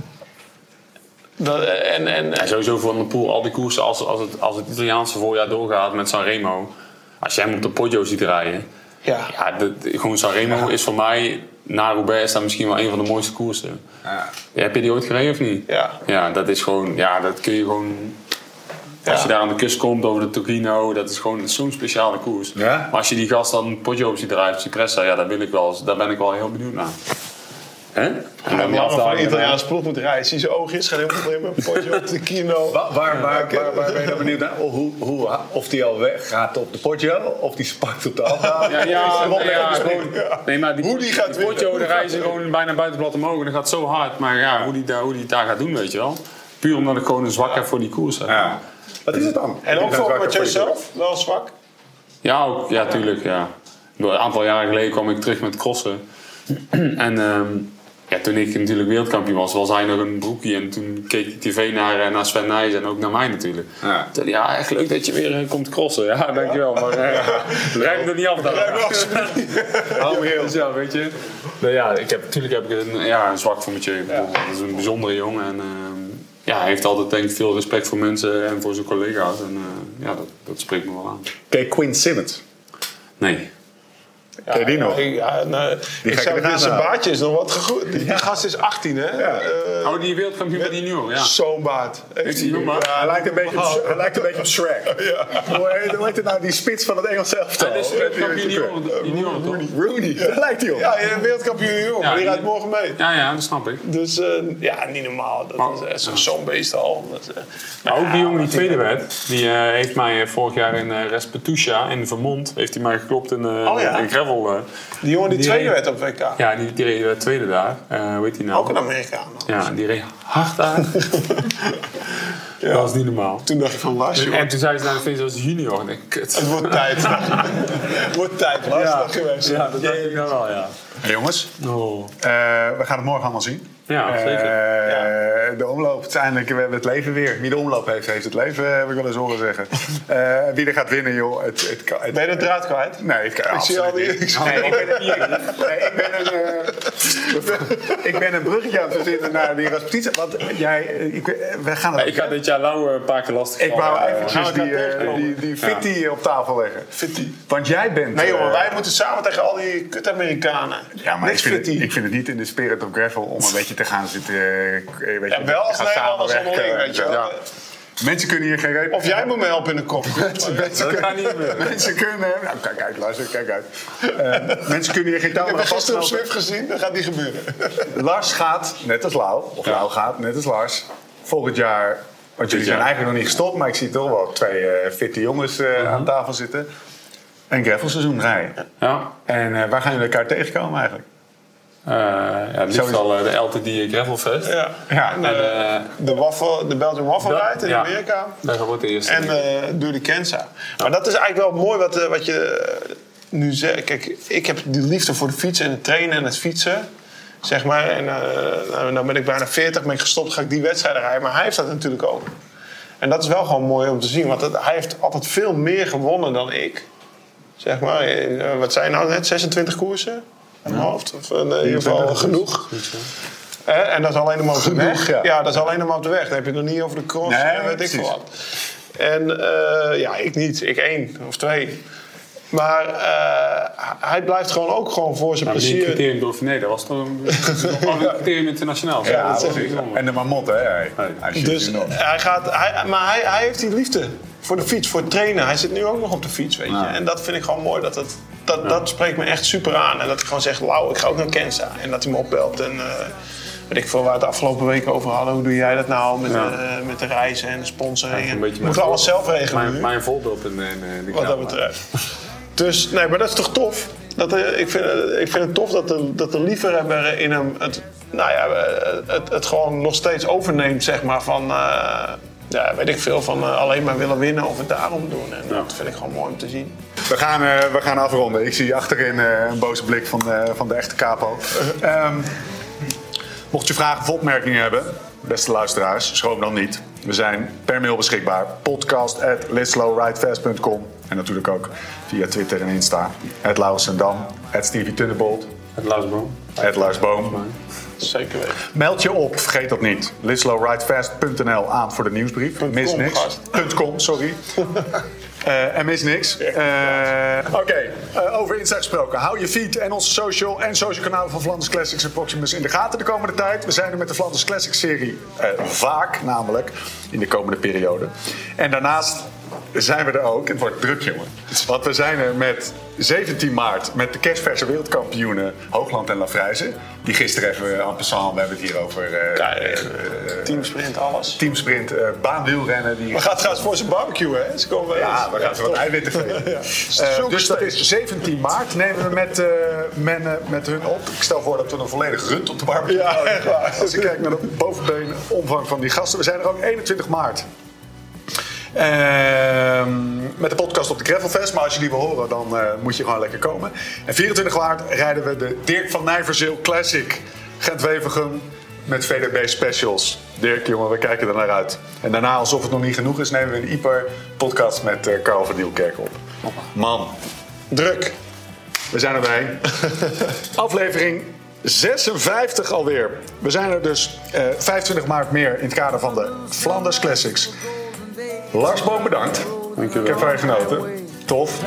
Dat, en, en, sowieso voor een pool, al die koersen, als, als, het, als het Italiaanse voorjaar doorgaat met Sanremo. Als je hem op de Poggio ziet rijden. Ja. Ja, de, gewoon Sanremo is voor mij, na Roubaix, is dat misschien wel een van de mooiste koersen. Ja. Heb je die ooit gereden of niet? Ja. Ja, dat is gewoon, ja, dat kun je gewoon... Als je daar aan de kust komt over de Torino, dat is gewoon zo'n speciale koers. Ja? Maar als je die gast dan Poggio op ziet drijven, Cipressa, ja, daar, wil ik wel, daar ben ik wel heel benieuwd naar. Hè? En En dan die dan van een Italiaanse ploeg moet rijden. Zie je oogjes, gaat helemaal met een potje op de kino. Waar, waar, waar, waar, waar ben je dan benieuwd naar? Of, hoe, hoe, of die al weg gaat op de Poggio, of die spakt op de afdaling? Ja, ja, nee, ja, gewoon, nee, maar die, Hoe die gaat die winnen. daar rijden ze gewoon bijna buitenblad omhoog. En dat gaat zo hard. Maar ja, hoe die, daar- hoe die het daar gaat doen, weet je wel. Puur omdat ik gewoon een zwak heb voor die koers. hè. Ja. Wat is het dan? En ook voor koers. zelf, wel zwak. Ja, ook, ja, tuurlijk. Ja. Door Een aantal jaren geleden kwam ik terug met crossen. en ehm, ja, toen ik natuurlijk wereldkampioen was, was hij nog een broekie. En toen keek ik tv naar, eh, naar Sven Nijs en ook naar mij natuurlijk. Ja. Toen ja, echt leuk dat je weer eh, komt crossen. Ja, dankjewel. Maar uh, rijm er niet af dan. Oh, Dus ja, weet je. Nou ja, ik heb, natuurlijk heb ik een, ja, een zwak voor Mathieu. Bedoel, Dat is een bijzondere jongen. En ehm, ja, hij heeft altijd denk ik veel respect voor mensen en voor zijn collega's. En eh, ja, dat, dat spreekt me wel aan. Kijk, Quinn Simmons. Nee. Ken je die nog? Ja, nou, ik ga ik zou zijn baardje is nog wat gegroeid. Die, die gast is 18, hè? Eh, Oh, die wereldkampioen met die nieuw, ja. Zo'n baard. Heeft hem maar. Hij lijkt een beetje op, hij lijkt een beetje op Shrek. Hoe heet- het nou, die spits van het Engels elftal? Dat is die wereldkampioen weer? junioren, junioren, toch? Rooney, daar lijkt hij op. Ja, wereldkampioen. Ja, die die- rijdt morgen mee. Ja, ja, dat snap ik. Dus eh, ja, niet normaal. Dat is zo'n- beest al. Dat, eh, Maar ook die jongen die tweede werd, die eh, heeft mij eh, vorig jaar in Respetusha in Vermont, heeft hij mij geklopt in, eh Ja? eh. die jongen die, Die tweede reed- werd op WK. ja, die, die reed eh, tweede daar. Eh hoe heet die nou? Ook een Amerikaan. Ja, die reed hard aan. Dat was niet normaal. Toen dacht ik van Lars, joh. En toen zei ze naar de finish als junior. En ik, kut. Het wordt tijd. Het wordt tijd, Lars. Dat geweest. Ja, dat dacht ik dan wel, ja. Hey, jongens, Oh. eh, we gaan het morgen allemaal zien. Ja, zeker. Eh, De omloop, uiteindelijk, we hebben het leven weer. Wie de omloop heeft, heeft het leven, heb ik wel eens horen zeggen. Eh, wie er gaat winnen, joh. Het, het, het, Ben je de draad kwijt? Nee, ik, Ik zie al die... Ik Nee, ik ben, nee, ik ben een, eh, ik ben een bruggetje aan het verzinnen naar die Rasputin. Want jij, ik, we gaan het Ik ga dit jaar Lau eh, een paar keer lastig Ik wou eventjes gaan we die, die, die fitty op tafel leggen. Fitty. Want jij bent... Nee jongen, eh, wij moeten samen tegen al die kut-Amerikanen. Ja, maar ik vind, het, ik vind het niet in de spirit of gravel om een beetje te gaan zitten... eh, weet je, Ja, wel als gaan Nederlanders samenwerken. onderling, weet je wel. Ja. Mensen kunnen hier geen reet... Of jij moet me helpen in de kop. Mensen Dat kunnen, gaat niet gebeuren. mensen kunnen... Nou, kijk uit, luister, kijk uit. Eh, mensen kunnen hier geen touw Ik heb aan je gisteren op. Swift gezien, dat gaat niet gebeuren. Lars gaat, net als Lau, of Lau gaat, net als Lars, volgend jaar... Want jullie zijn eigenlijk nog niet gestopt, maar ik zie toch wel twee eh fitte jongens eh, aan tafel zitten. Een gravelseizoen rijden. Ja. En eh, waar gaan jullie elkaar tegenkomen eigenlijk? Eh, ja, het liefst al eh, de LTD Gravelfest. Ja. Ja, En, En, eh, eh, de, waffle, de Belgian Waffle dat- Ride in ja. Amerika. Daar wordt de eerste. En eh door de Kenza. Maar dat is eigenlijk wel mooi wat, eh, wat je nu zegt. Kijk, ik heb die liefde voor de fietsen en het trainen en het fietsen. Zeg maar. En eh nou, nou ben ik bijna 40, ben ik gestopt, ga ik die wedstrijden rijden. Maar hij heeft dat natuurlijk ook. En dat is wel gewoon mooi om te zien. Want het- hij heeft altijd veel meer gewonnen dan ik. Zeg maar, wat zijn nou net? 26 koersen? Aan mijn hoofd. Of eh, in ieder geval genoeg. En dat is alleen de motorweg. Genoeg, ja. ja. dat is alleen de motorweg. Dan heb je het nog niet over de cross Nee, en weet ik veel wat. En eh, ja, ik niet. Ik één of twee. Maar eh, hij blijft gewoon ook gewoon voor zijn Nou, die plezier. criterium Dauphiné, dat was toch een, nog een criterium internationaal. Ja, dat. En de mamot, hè? Hij, Dus hij gaat, hij, maar hij, hij heeft die liefde voor de fiets, voor het trainen. Hij zit nu ook nog op de fiets, weet je. Ja. En dat vind ik gewoon mooi. Dat, het, dat, dat spreekt me echt super aan. En dat hij gewoon zegt, Lau, ik ga ook naar Kenza. En dat hij me opbelt. En eh, weet ik veel waar we het de afgelopen weken over hadden. Hoe doe jij dat nou met, Ja. eh, met de reizen en de sponsoring? je moet mijn alles zelf regelen nu. Mijn, mijn voorbeeld in, in, de wat dat betreft. Dus, nee, maar dat is toch tof? Dat, er- ik, vind, het- ik vind het tof dat de, dat de liefhebber in hem het, nou ja, eh, het, het gewoon nog steeds overneemt, zeg maar, van, eh, ja, weet ik veel, van eh, alleen maar willen winnen of het daarom doen. En dat vind ik gewoon mooi om te zien. We gaan, eh, we gaan afronden. Ik zie achterin eh, een boze blik van, eh, van de echte capo. Ehm, mocht je vragen of opmerkingen hebben, beste luisteraars, schroom dan niet. We zijn per mail beschikbaar. Podcast at. En natuurlijk ook via Twitter en Insta. Het Laurens en Dam. Het Stevie. Het Lars Boom. Zeker weten. Meld je op, vergeet dat niet. litslowridefast.nl aan voor de nieuwsbrief. Mis com, niks. gast. Punt .com, sorry. Eh, en mis niks. Eh, Oké, eh, over Insta gesproken. Hou je feed en onze social en social kanalen van Flanders Classics en Proximus in de gaten de komende tijd. We zijn er met de Flanders Classics serie vaak, namelijk in de komende periode. En daarnaast zijn we er ook. Het wordt druk, jongen. Want we zijn er met 17 maart met de kerstverse wereldkampioenen Hoogland en Lafrijzen. Die gisteren even en passant, we hebben het hier over eh, Ja, echt. Teamsprint, alles. teamsprint, eh baanwielrennen. Die We gaan trouwens voor zijn barbecue, hè? Ze komen ja, we gaan wat eiwitten geven. Eh, dus dat is 17 maart. Nemen we met, eh, men, eh, met hun op. Ik stel voor dat we een volledig rund op de barbecue Ja, houden. echt waar. Als ik kijk naar de bovenbeen omvang van die gasten. We zijn er ook 21 maart. Ehm, met de podcast op de Gravelfest. Maar als je die wil horen, dan eh, moet je gewoon lekker komen. En 24 maart rijden we de Dirk van Nijverzeel Classic. Gent-Wevergem met VDB Specials. Dirk, jongen, we kijken er naar uit. En daarna, alsof het nog niet genoeg is, nemen we een Ieper podcast met eh Carl van Nieuwkerk op. Man, Druk. we zijn erbij. Aflevering 56 alweer. We zijn er dus eh 25 maart meer in het kader van de Flanders Classics. Lars Boom, bedankt. Dankjewel. Ik heb je genoten. Tof.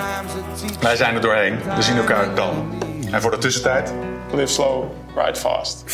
Wij zijn er doorheen. We zien elkaar dan. En voor de tussentijd... Live slow, ride fast.